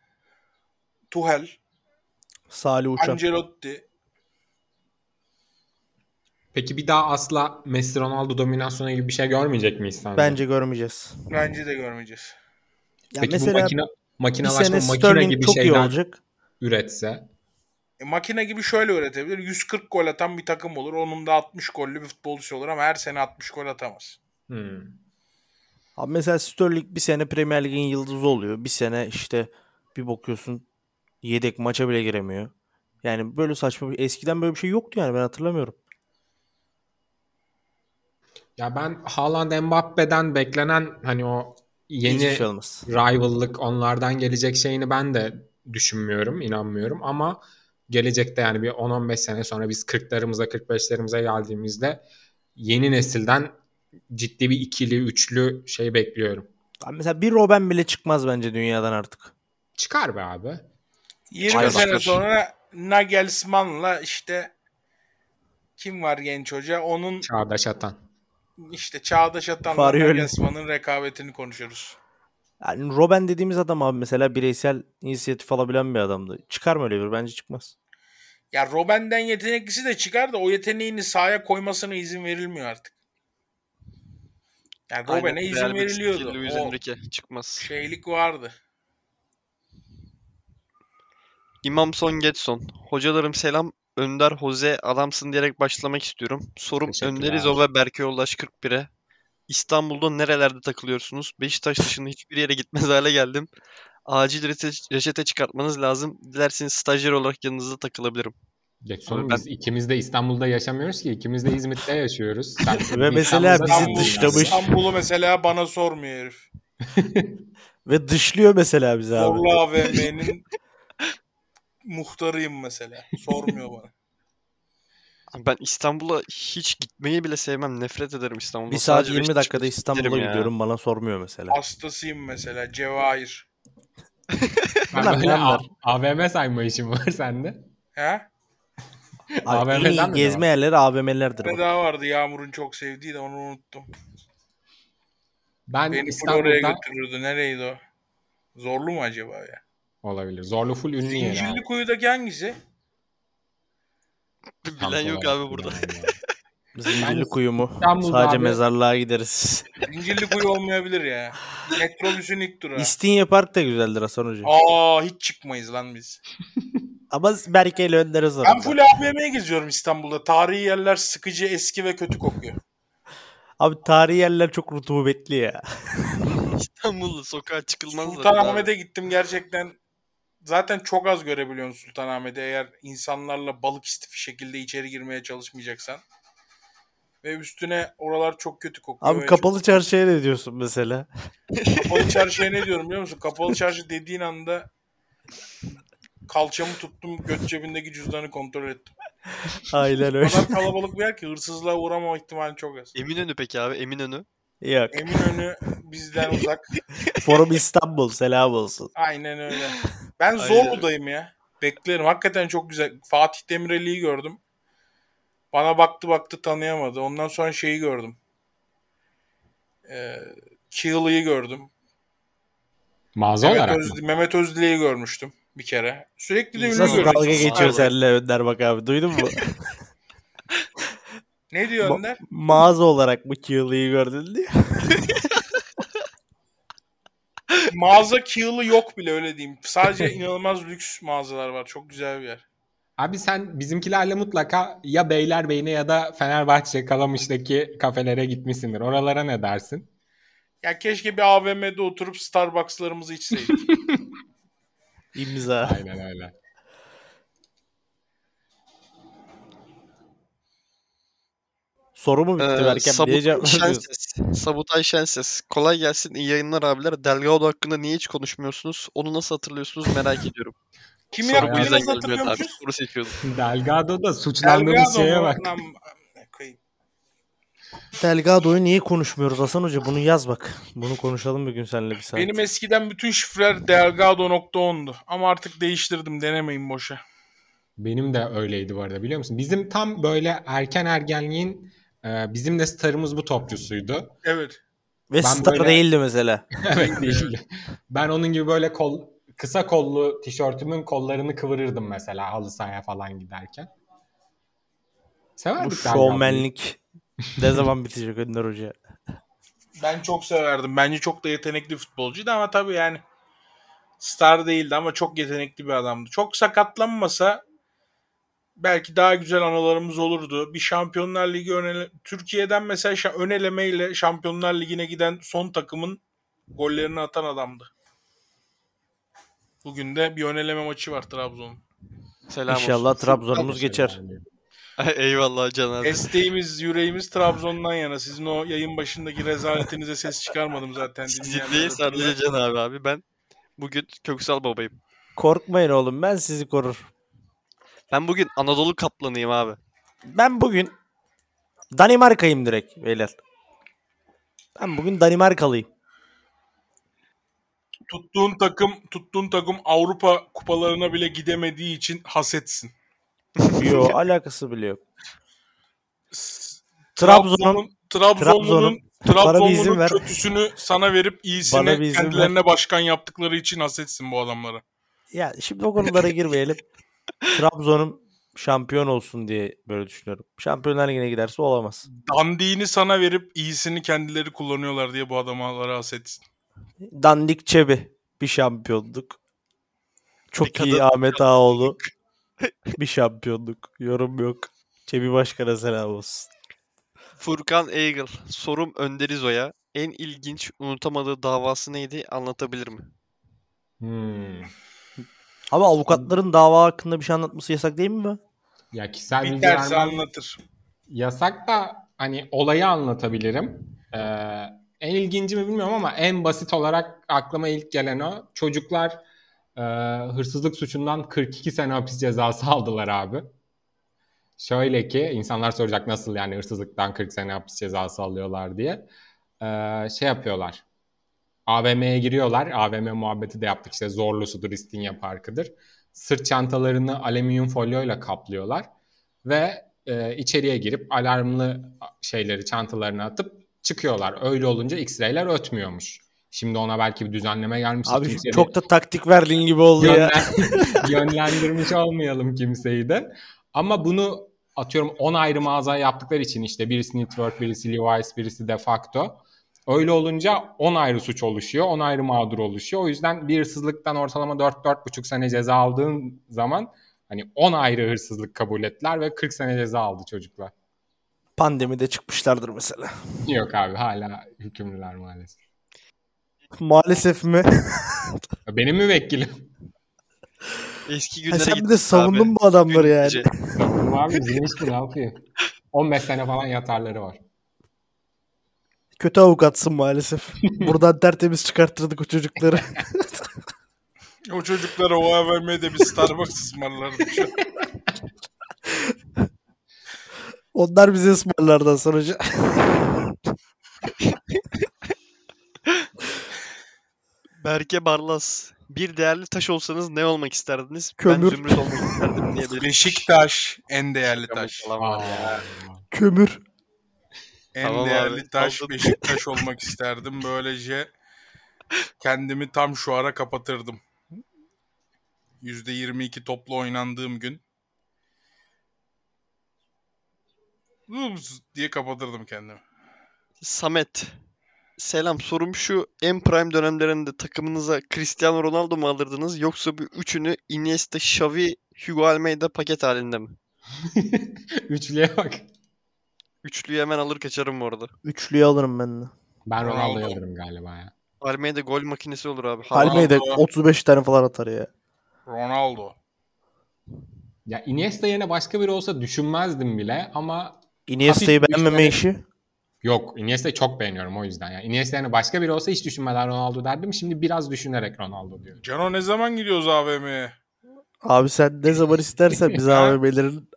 Tuchel, Salih Uçan. Ancelotti. Peki bir daha asla Messi Ronaldo dominasyonu gibi bir şey görmeyecek miyiz sence? Bence görmeyeceğiz. Bence de görmeyeceğiz. Ya Peki mesela bu makine, bir makinalaşma sene makine Sterling gibi çok iyi şeyler olacak. üretse E, makine gibi şöyle üretebilir. 140 gol atan bir takım olur. Onun da 60 gollü bir futbolcusu olur ama her sene 60 gol atamaz. hmm. Abi mesela Sterling bir sene Premier Lig'in yıldızı oluyor. Bir sene işte bir bakıyorsun yedek maça bile giremiyor. Yani böyle saçma bir eskiden böyle bir şey yoktu yani ben hatırlamıyorum. Ya ben Haaland Mbappe'den beklenen hani o yeni şey olmaz. rival'lık onlardan gelecek şeyini ben de düşünmüyorum, inanmıyorum ama gelecekte yani bir 10-15 sene sonra biz 40'larımıza 45'lerimize geldiğimizde yeni nesilden ciddi bir ikili, üçlü şey bekliyorum. Abi mesela bir Robben bile çıkmaz bence dünyadan artık. Çıkar be abi. 20 Aynen. sene sonra Nagelsmann'la işte kim var genç hoca? Onun Çağdaş atan. işte Çağdaş Atan'la. Nagelsmann'ın rekabetini konuşuruz. Yani Robben dediğimiz adam abi mesela bireysel inisiyatif alabilen bir adamdı. Çıkar mı öyle bir? Bence çıkmaz. Ya Robben'den yeteneklisi de çıkar da o yeteneğini sahaya koymasına izin verilmiyor artık. Yani Robben'e izin veriliyordu. Luis O Enrique çıkmaz. şeylik vardı. İmam Son Getson. Hocalarım selam. Önder Jose adamsın diyerek başlamak istiyorum. Sorum. Önder İzo ve Berke Yoldaş 41'e. İstanbul'da nerelerde takılıyorsunuz? Beşiktaş dışında hiçbir yere gitmez hale geldim. Acil reçete, reçete çıkartmanız lazım. Dilerseniz stajyer olarak yanınızda takılabilirim. Abi ben- biz ikimiz de İstanbul'da yaşamıyoruz ki. ikimiz de İzmit'te yaşıyoruz. Sen Ve mesela bizi dışlamış. İstanbul'u mesela bana sormuyor herif. Ve dışlıyor mesela bizi abi. Zorlu AVM'nin muhtarıyım mesela. Sormuyor bana. Ben İstanbul'a hiç gitmeyi bile sevmem. Nefret ederim İstanbul'dan. Bir saat Sadece 20 Beşiktaş dakikada İstanbul'a ya. gidiyorum bana sormuyor mesela. Hastasıyım mesela. Cevahir. Ben Bunlar böyle. A- AVM sayma işim var sende. He? Abi en AVM'den iyi mi gezme yerleri AVM'lerdir. Ne bak. daha vardı Yağmur'un çok sevdiği de onu unuttum. Ben Beni oraya İstanbul'da götürürdü. Nereydi o? Zorlu mu acaba ya? Olabilir. Zorlu full ünlü yer. Zincirli kuyudaki hangisi? Bilen yok abi burada. Zincirli kuyu mu? İstanbul'da Sadece abi- mezarlığa gideriz. Zincirli kuyu olmayabilir ya. Metrobüsün ilk durağı. İstinye Park da güzeldir Hasan Hoca. Aa hiç çıkmayız lan biz. Ama Berke ile Önder'e Ben sorun. full AVM'ye geziyorum İstanbul'da. Tarihi yerler sıkıcı, eski ve kötü kokuyor. Abi tarihi yerler çok rutubetli ya. İstanbul'da sokağa çıkılmaz. Sultanahmet'e gittim gerçekten. Zaten çok az görebiliyorsun Sultanahmet'e eğer insanlarla balık istifi şekilde içeri girmeye çalışmayacaksan. Ve üstüne oralar çok kötü kokuyor. Abi kapalı çarşıya ne diyorsun mesela? çok- kapalı çarşıya ne diyorum biliyor musun? Kapalı çarşı dediğin anda kalçamı tuttum, göt cebindeki cüzdanı kontrol ettim. Aynen O öyle. kadar kalabalık bir yer ki hırsızlığa uğrama ihtimali çok az. Eminönü peki abi Eminönü. Yok. Eminönü bizden uzak. Forum İstanbul selam olsun. Aynen öyle. Ben. Zorlu'dayım ya. Beklerim. Hakikaten çok güzel. Fatih Demirel'iyi gördüm. Bana baktı baktı tanıyamadı. Ondan sonra şeyi gördüm. Ee, Keel'ı gördüm. Mağaza Mehmet, olarak Öz, mı? Mehmet Özdilek'i görmüştüm bir kere. Sürekli de ünlü Nasıl görüyorum. dalga geçiyor seninle Önder bak abi duydun mu? Ne diyor Ma- Önder? Mağaza olarak bu Keel'ı gördün diye. Mağaza Keel'ı yok bile öyle diyeyim. Sadece inanılmaz lüks mağazalar var. Çok güzel bir yer. Abi sen bizimkilerle mutlaka ya Beylerbeyi'ne ya da Fenerbahçe Kalamış'taki kafelere gitmişsindir. Oralara ne dersin? Ya keşke bir AVM'de oturup Starbucks'larımızı içseydik. İmza. Aynen öyle. Soru mu bitti Ee, Berkem? Sabutay? Şenses. Sabutay Şenses. Kolay gelsin. iyi yayınlar abiler. Delgado hakkında niye hiç konuşmuyorsunuz? Onu nasıl hatırlıyorsunuz merak ediyorum. Kimin Soru bu yüzden gelmiyor abi. Soru seçiyordum. Delgado da suçlandığımız Delgado şeye bak. Delgado'yu niye konuşmuyoruz Hasan Hoca? Bunu yaz bak. Bunu konuşalım bir gün seninle bir saat. Benim eskiden bütün şifreler Delgado.10'du. Ama artık değiştirdim. Denemeyin boşa. Benim de öyleydi bu arada biliyor musun? Bizim tam böyle erken ergenliğin e, bizim de starımız bu topçusuydu. Evet. Ve Ben star böyle- değildi mesela. evet değil. Ben onun gibi böyle kol, kısa kollu tişörtümün kollarını kıvırırdım mesela halı sahaya falan giderken. Bu Severdik galiba. şovmenlik ne zaman bitecek Önder Hoca? Ben çok severdim. Bence çok da yetenekli futbolcuydu ama tabii yani star değildi ama çok yetenekli bir adamdı. Çok sakatlanmasa belki daha güzel anılarımız olurdu. Bir Şampiyonlar Ligi önele... Türkiye'den mesela şa- ön elemeyle Şampiyonlar Ligi'ne giden son takımın gollerini atan adamdı. Bugün de bir ön eleme maçı var Trabzon'un. Selam İnşallah olsun. Trabzon'umuz geçer. Eyvallah Can abi. Esteğimiz, yüreğimiz Trabzon'dan yana. Sizin o yayın başındaki rezaletinize ses çıkarmadım zaten. Sizin değil sadece Can abi abi. Ben bugün Köksal babayım. Korkmayın oğlum ben sizi korur. Ben bugün Anadolu kaplanıyım abi. Ben bugün Danimarka'yım direkt beyler. Ben bugün Danimarkalıyım. tuttuğun takım tuttuğun takım Avrupa kupalarına bile gidemediği için hasetsin. Yo alakası bile yok. Trabzon'un Trabzonlu'nun ver. kötüsünü sana verip iyisini kendilerine başkan yaptıkları için hasetsin bu adamlara. ya şimdi o konulara girmeyelim. Trabzon'um şampiyon olsun diye böyle düşünüyorum. Şampiyonlar Ligi'ne giderse olamaz. Dandiğini sana verip iyisini kendileri kullanıyorlar diye bu adamlara hasetsin. Dandik Çebi bir şampiyonluk. Çok Bir iyi Ahmet Ağaoğlu. bir şampiyonluk. Yorum yok. Çebi Başkan'a selam olsun. Furkan Eagle. Sorum Önder İzo'ya. En ilginç unutamadığı davası neydi anlatabilir mi? Hmm. Ama avukatların dava hakkında bir şey anlatması yasak değil mi? Ya kişisel bilgi Biterse vermem anlatır. yasak da hani olayı anlatabilirim. Ee, en ilginci mi bilmiyorum ama en basit olarak aklıma ilk gelen o. Çocuklar e, hırsızlık suçundan 42 sene hapis cezası aldılar abi. Şöyle ki insanlar soracak nasıl yani hırsızlıktan 40 sene hapis cezası alıyorlar diye. Ee, şey yapıyorlar. AVM'ye giriyorlar. AVM muhabbeti de yaptık işte Zorlusu'dur, İstinye Parkı'dır. Sırt çantalarını alüminyum folyoyla kaplıyorlar ve e, içeriye girip alarmlı şeyleri çantalarına atıp çıkıyorlar. Öyle olunca X-ray'ler ötmüyormuş. Şimdi ona belki bir düzenleme gelmiş. Abi Kimse bir- çok da taktik verdiğin gibi oldu ya. Yönlen- yönlendirmiş olmayalım kimseyi de. Ama bunu atıyorum 10 ayrı mağaza yaptıkları için işte birisi Knitwork, birisi Levi's, birisi De Facto. Öyle olunca 10 ayrı suç oluşuyor, 10 ayrı mağdur oluşuyor. O yüzden bir hırsızlıktan ortalama 4-4,5 sene ceza aldığın zaman hani 10 ayrı hırsızlık kabul ettiler ve 40 sene ceza aldı çocuklar. Pandemide çıkmışlardır mesela. Yok abi hala hükümlüler maalesef. Maalesef mi? Benim müvekkilim. Eski Ha, günlere sen bir de savundun abi. bu adamları yani. Gece. abi zinişti ne yapayım? 15 sene falan yatarları var. Kötü avukatsın maalesef. Buradan tertemiz çıkarttırdık o çocukları. O çocuklara o AVM'de bir Starbucks ısmarlardık. Onlar bize ısmarlardan sonucu. Berke Barlas. Bir değerli taş olsanız ne olmak isterdiniz? Kömür. Ben zümrüt olmak isterdim diye. Beşiktaş en değerli taş. Kömür. En Tamam değerli abi, taş aldın. Beşiktaş olmak isterdim. Böylece kendimi tam şu ara kapatırdım. %22 toplu oynandığım gün. Ups diye kapatırdım kendimi. Samet. Selam. Sorum şu. En prime dönemlerinde takımınıza Cristiano Ronaldo mu alırdınız yoksa bu üçünü Iniesta, Xavi, Hugo Almeida paket halinde mi? Üçlüye bak. Üçlüyü hemen alır kaçarım bu arada. Üçlüyü alırım ben de. Ben Ronaldo. Ronaldo'yu alırım galiba ya. Almeida gol makinesi olur abi. Ronaldo. 35 tane falan atar ya. Ronaldo. Ya Iniesta yerine başka biri olsa düşünmezdim bile ama Iniesta'yı beğenmeme düşünerek- işi. yok Iniesta'yı çok beğeniyorum o yüzden. Yani Iniesta yerine başka biri olsa hiç düşünmeden Ronaldo derdim. Şimdi biraz düşünerek Ronaldo diyorum. Cano ne zaman gidiyoruz AVM'ye? Abi sen ne zaman istersen biz? AVM'lerin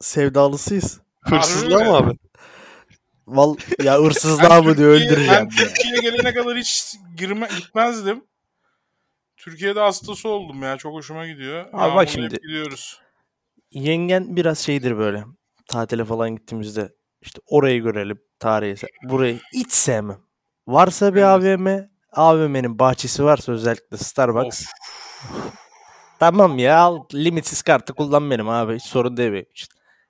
sevdalısıyız. Hırsızlığa mı abi? Val ya hırsızlığa mı diyor öldüreceğim. Ben Türkiye'ye gelene kadar hiç girme, gitmezdim. Türkiye'de hastası oldum ya. Çok hoşuma gidiyor. bak Yağmur'la hep şimdi. Gidiyoruz. yengen biraz şeydir böyle. Tatile falan gittiğimizde işte orayı görelim. Tarihi. Burayı hiç sevmem. Varsa bir AVM, AVM'nin bahçesi varsa özellikle Starbucks. Tamam ya al limitsiz kartı kullan benim abi. Hiç sorun değil için.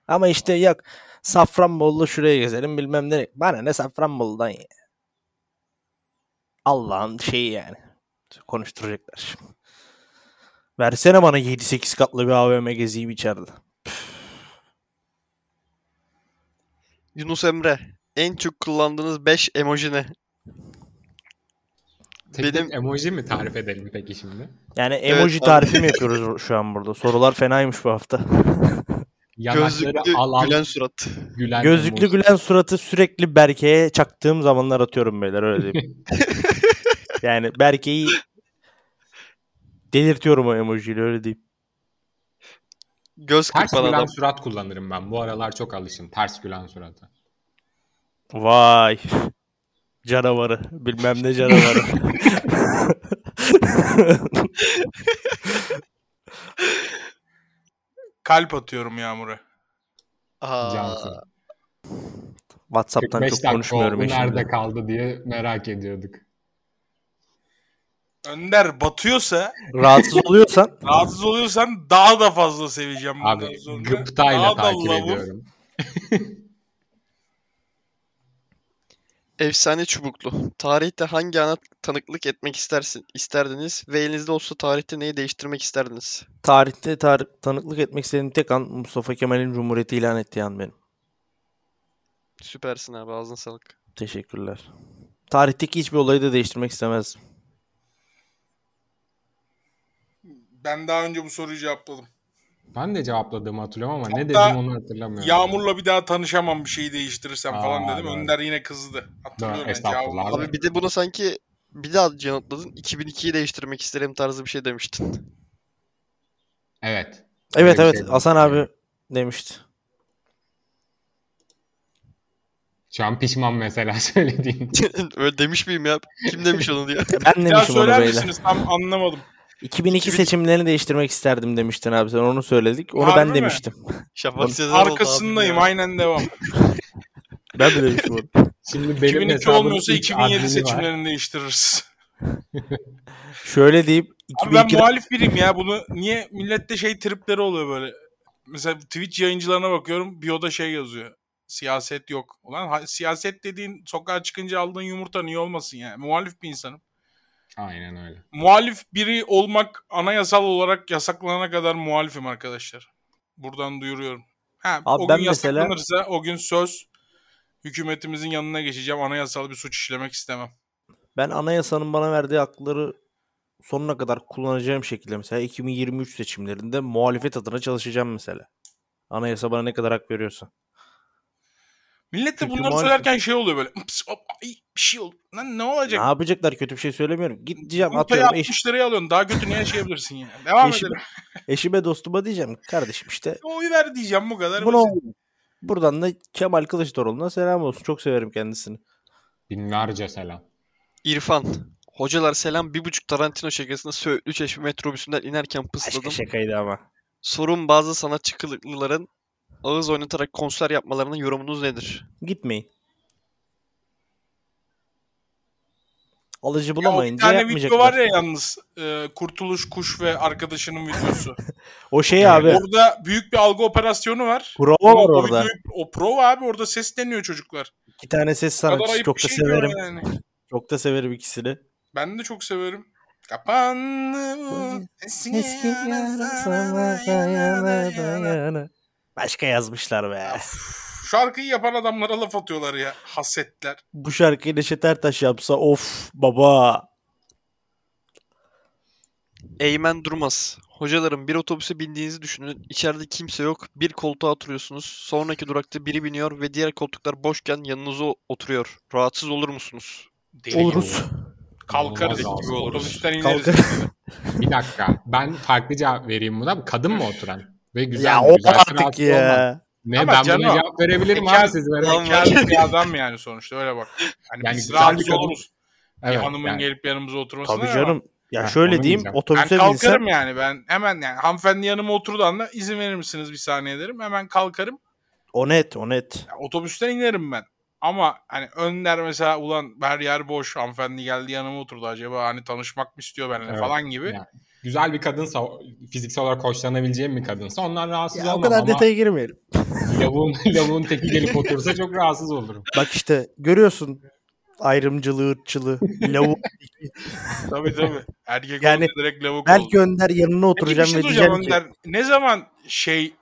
Ama işte yok Safranbolu'da şuraya gezelim bilmem ne. Bana ne Safranbolu'dan ya. Allah'ın şeyi yani. Konuşturacaklar şimdi. Versene bana 7-8 katlı bir AVM gezeyim içeride. Yunus Emre. En çok kullandığınız 5 emoji ne? Tek Benim- emoji mi tarif edelim peki şimdi? Yani Evet, emoji abi. tarifi mi yapıyoruz şu an burada? Sorular fenaymış bu hafta. Yanakları Gözlüklü alan gülen surat. gülen Gözlüklü emoji. gülen suratı sürekli Berke'ye çaktığım zamanlar atıyorum beyler öyle diyeyim. yani Berke'yi delirtiyorum o emojiyle öyle diyeyim. Göz Ters kırpan gülen adam. surat kullanırım ben. Bu aralar çok alışım. Ters gülen surata. Vay. Canavarı. Bilmem ne canavarı. Kalp atıyorum Yağmur'a. Aa, Cansın. WhatsApp'tan 45 çok konuşmuyorum oldu. Nerede kaldı diye merak ediyorduk. Önder batıyorsa, Rahatsız oluyorsan rahatsız oluyorsan daha da fazla seveceğim bundan Abi sonra. gıptayla takip lavuk. ediyorum. Efsane çubuklu. Tarihte hangi ana tanıklık etmek istersin, isterdiniz ve elinizde olsa tarihte neyi değiştirmek isterdiniz? tarihte tar- tanıklık etmek istediğim tek an Mustafa Kemal'in Cumhuriyeti ilan ettiği an benim. Süpersin abi ağzına sağlık. Teşekkürler. Tarihteki hiçbir olayı da değiştirmek istemezdim. Ben daha önce bu soruyu cevapladım. Ben de cevapladığımı hatırlıyorum ama ne Hatta dedim onu hatırlamıyorum. Yağmur'la bir daha tanışamam bir şeyi değiştirirsem falan Aa, dedim. doğru. Önder yine kızdı. Hatırlıyorum ben. Abi bir de buna sanki bir daha yanıtladın. 2002'yi değiştirmek isterim tarzı bir şey demiştin. Evet. Evet evet şey Hasan abi demişti. Şu an pişman mesela söylediğim. Öyle demiş miyim ya? Kim demiş onu diye. Ben Ya demişim onu söyler beyler. misiniz? Tam anlamadım. 2002 2000 seçimlerini değiştirmek isterdim demiştin abi sen onu söyledik. Onu Harbi ben mi? demiştim. Şafak Sezer Arkasındayım. Aynen devam. Ben de demiştim onu. Şimdi benim 2002 hesabımın olmuyorsa ilk 2007 admini var. seçimlerini değiştiririz. Şöyle deyip Abi ben 2002'de muhalif biriyim ya. Bunu niye millette şey tripleri oluyor böyle. Mesela Twitch yayıncılarına bakıyorum. Bio'da şey yazıyor. Siyaset yok. Ulan ha- siyaset dediğin sokağa çıkınca aldığın yumurta niye olmasın yani? Muhalif bir insanım. Aynen öyle. Muhalif biri olmak anayasal olarak yasaklanana kadar muhalifim arkadaşlar. Buradan duyuruyorum. Ha, Abi o ben gün mesela- yasaklanırsa o gün söz hükümetimizin yanına geçeceğim. Anayasal bir suç işlemek istemem. ben anayasanın bana verdiği hakları sonuna kadar kullanacağım şekilde mesela 2023 seçimlerinde muhalefet adına çalışacağım mesela. Anayasa bana ne kadar hak veriyorsa. Millet de bunları söylerken şey oluyor böyle. "Ps, hop, ay, bir şey oldu. Lan ne olacak? Ne yapacaklar kötü bir şey söylemiyorum. Gideceğim Yumurtayı atıyorum eş, 60 liraya alıyorsun. Daha kötü ne yaşayabilirsin yani. Devam Eşim- edelim. eşime dostuma diyeceğim kardeşim işte Oy ver diyeceğim bu kadar. bunu basit. buradan da Kemal Kılıçdaroğlu'na selam olsun. Çok severim kendisini. Binlerce selam. İrfan. Hocalar selam. Bir buçuk Tarantino şakasında Söğütlü Çeşme metrobüsünden inerken Başka pısladım. şakaydı ama. Sorun bazı sanatçı kılıklıların ağız oynatarak konser yapmalarına yorumunuz nedir? Gitmeyin. Alıcı Ya o bir bulamayınca tane video yapmayacaklar. var ya yalnız. e, Kurtuluş Kuş ve arkadaşının videosu. O şey abi. orada büyük bir algı operasyonu var. Prova O- var o orada. videoyu- O prova abi orada sesleniyor çocuklar. İki tane ses O sanatçısı çok da şey o severim. yani. Çok da severim ikisini. Ben de çok severim. Kapandı bu eski yarasana yana yana. Başka yazmışlar be. Şarkıyı yapan adamlara laf atıyorlar ya. Hasetler. Bu şarkıyı Neşet Ertaş yapsa of baba. Eymen Durmaz. Hocalarım bir otobüse bindiğinizi düşünün. İçeride kimse yok. Bir koltuğa oturuyorsunuz. Sonraki durakta biri biniyor ve diğer koltuklar boşken yanınıza oturuyor. Rahatsız olur musunuz? Deli Oluruz. Kalkarız. Olmaz abi, oluruz. Otobüsten ineriz. Kalkar. Bir dakika. Ben farklı cevap vereyim buna. Kadın mı oturan? Ve güzel ya o Güzelse artık rahatsız olmam. ya. Ne Ama ben canım, buna cevap verebilirim bekar- abi siz verin. Bekar bir adam yani sonuçta öyle bak. Hani Yani biz güzel bir rahatsız oluruz. Evet, bir hanımın yani gelip yanımıza oturmasına Tabii ama canım. Ya Heh, şöyle diyeyim diyeceğim. Ben otobüse kalkarım binsem yani ben hemen yani hanımefendi yanıma oturduğu anda izin verir misiniz bir saniye derim. Hemen kalkarım. o net o net. Ya, otobüsten inerim ben. Ama hani Önder mesela ulan her yer boş hanımefendi geldi yanıma oturdu acaba hani tanışmak mı istiyor benimle Evet. falan gibi. Yani güzel bir kadınsa, fiziksel olarak hoşlanabileceğim bir kadınsa ondan rahatsız Ya o olmam kadar ama detaya girmeyelim. lavuğun, lavuğun teki gelip otursa çok rahatsız olurum. Bak işte görüyorsun ayrımcılığı, ırkçılığı, lavuk. Tabii tabii. Erkek Yani direkt lavuk oldu. Belki Önder yanına Peki bir oturacağım şey ve diyeceğim ki Önder. Ne zaman şey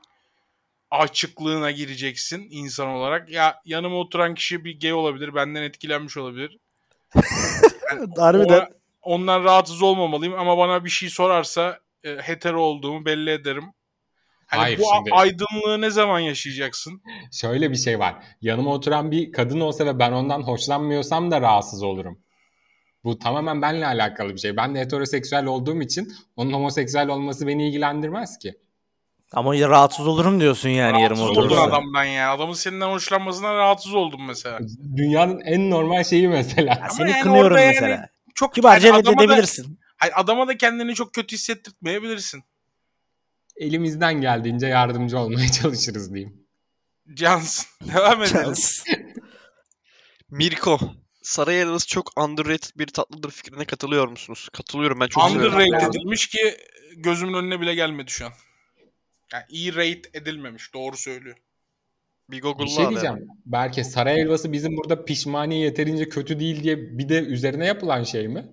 açıklığına gireceksin insan olarak? Ya yanıma oturan kişi bir gay olabilir. Benden etkilenmiş olabilir. harbiden Ona- ondan rahatsız olmamalıyım ama bana bir şey sorarsa e, hetero olduğumu belli ederim. Hani Hayır, bu şimdi- aydınlığı ne zaman yaşayacaksın? Şöyle bir şey var. Yanıma oturan bir kadın olsa ve ben ondan hoşlanmıyorsam da rahatsız olurum. Bu tamamen benimle alakalı bir şey. Ben de heteroseksüel olduğum için onun homoseksüel olması beni ilgilendirmez ki. ama ya rahatsız olurum diyorsun yani yarım rahatsız oldun oturursa. adamdan ya. Adamın senden hoşlanmasından rahatsız oldum mesela. Dünyanın en normal şeyi mesela. Ya Ama seni yani kınıyorum orada yani mesela. Çok Kibarca da, reddedebilirsin. hayır, adama da kendini çok kötü hissettirtmeyebilirsin. Elimizden geldiğince yardımcı olmaya çalışırız diyeyim. Cansın. Devam edelim. Chance. Mirko. Saray helvası çok underrated bir tatlıdır fikrine katılıyor musunuz? Katılıyorum ben çok. Underrated edilmiş ki gözümün önüne bile gelmedi şu an. Yani iyi rate edilmemiş. Doğru söylüyor. Bir Bir Google'la şey diyeceğim. Belki saray helvası bizim burada pişmaniye yeterince kötü değil diye bir de üzerine yapılan şey mi?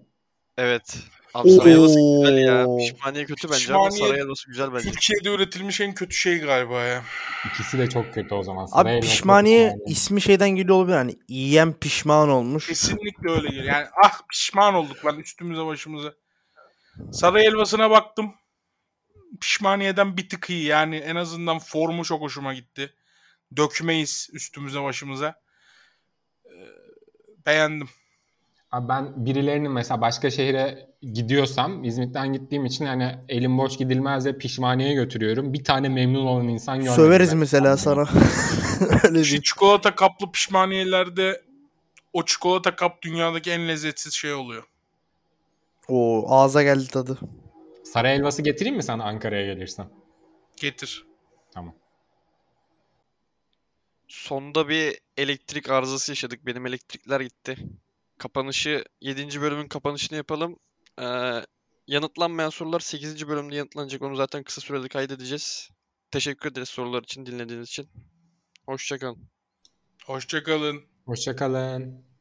Evet. Abi saray helvası güzel ya. Pişmaniye kötü bence ama saray helvası güzel bence. Türkiye'de üretilmiş en kötü şey galiba ya. İkisi de çok kötü o zaman. Saray Abi pişmaniye. ismi şeyden geliyor olabilir. Hani yiyen pişman olmuş. Kesinlikle öyle geliyor. Yani ah pişman olduk lan üstümüze başımıza. Saray helvasına baktım. Pişmaniyeden bir tık iyi. Yani en azından formu çok hoşuma gitti. Dökmeyiz üstümüze başımıza. Ee, beğendim. Abi ben birilerinin mesela başka şehre gidiyorsam İzmit'ten gittiğim için hani elim boş gidilmez de pişmaniye götürüyorum. Bir tane memnun olan insan görmedim. Söveriz ben. mesela sana. Öyle değil. çikolata kaplı pişmaniyelerde o çikolata kap dünyadaki en lezzetsiz şey oluyor. Oo ağza geldi tadı. Saray helvası getireyim mi sana Ankara'ya gelirsen? Getir. Tamam. Sonda bir elektrik arızası yaşadık. Benim elektrikler gitti. Kapanışı 7. bölümün kapanışını yapalım. Ee, yanıtlanmayan sorular 8. bölümde yanıtlanacak. Onu zaten kısa sürede kaydedeceğiz. Teşekkür ederiz sorular için, dinlediğiniz için. Hoşçakalın. Hoşçakalın. Hoşçakalın.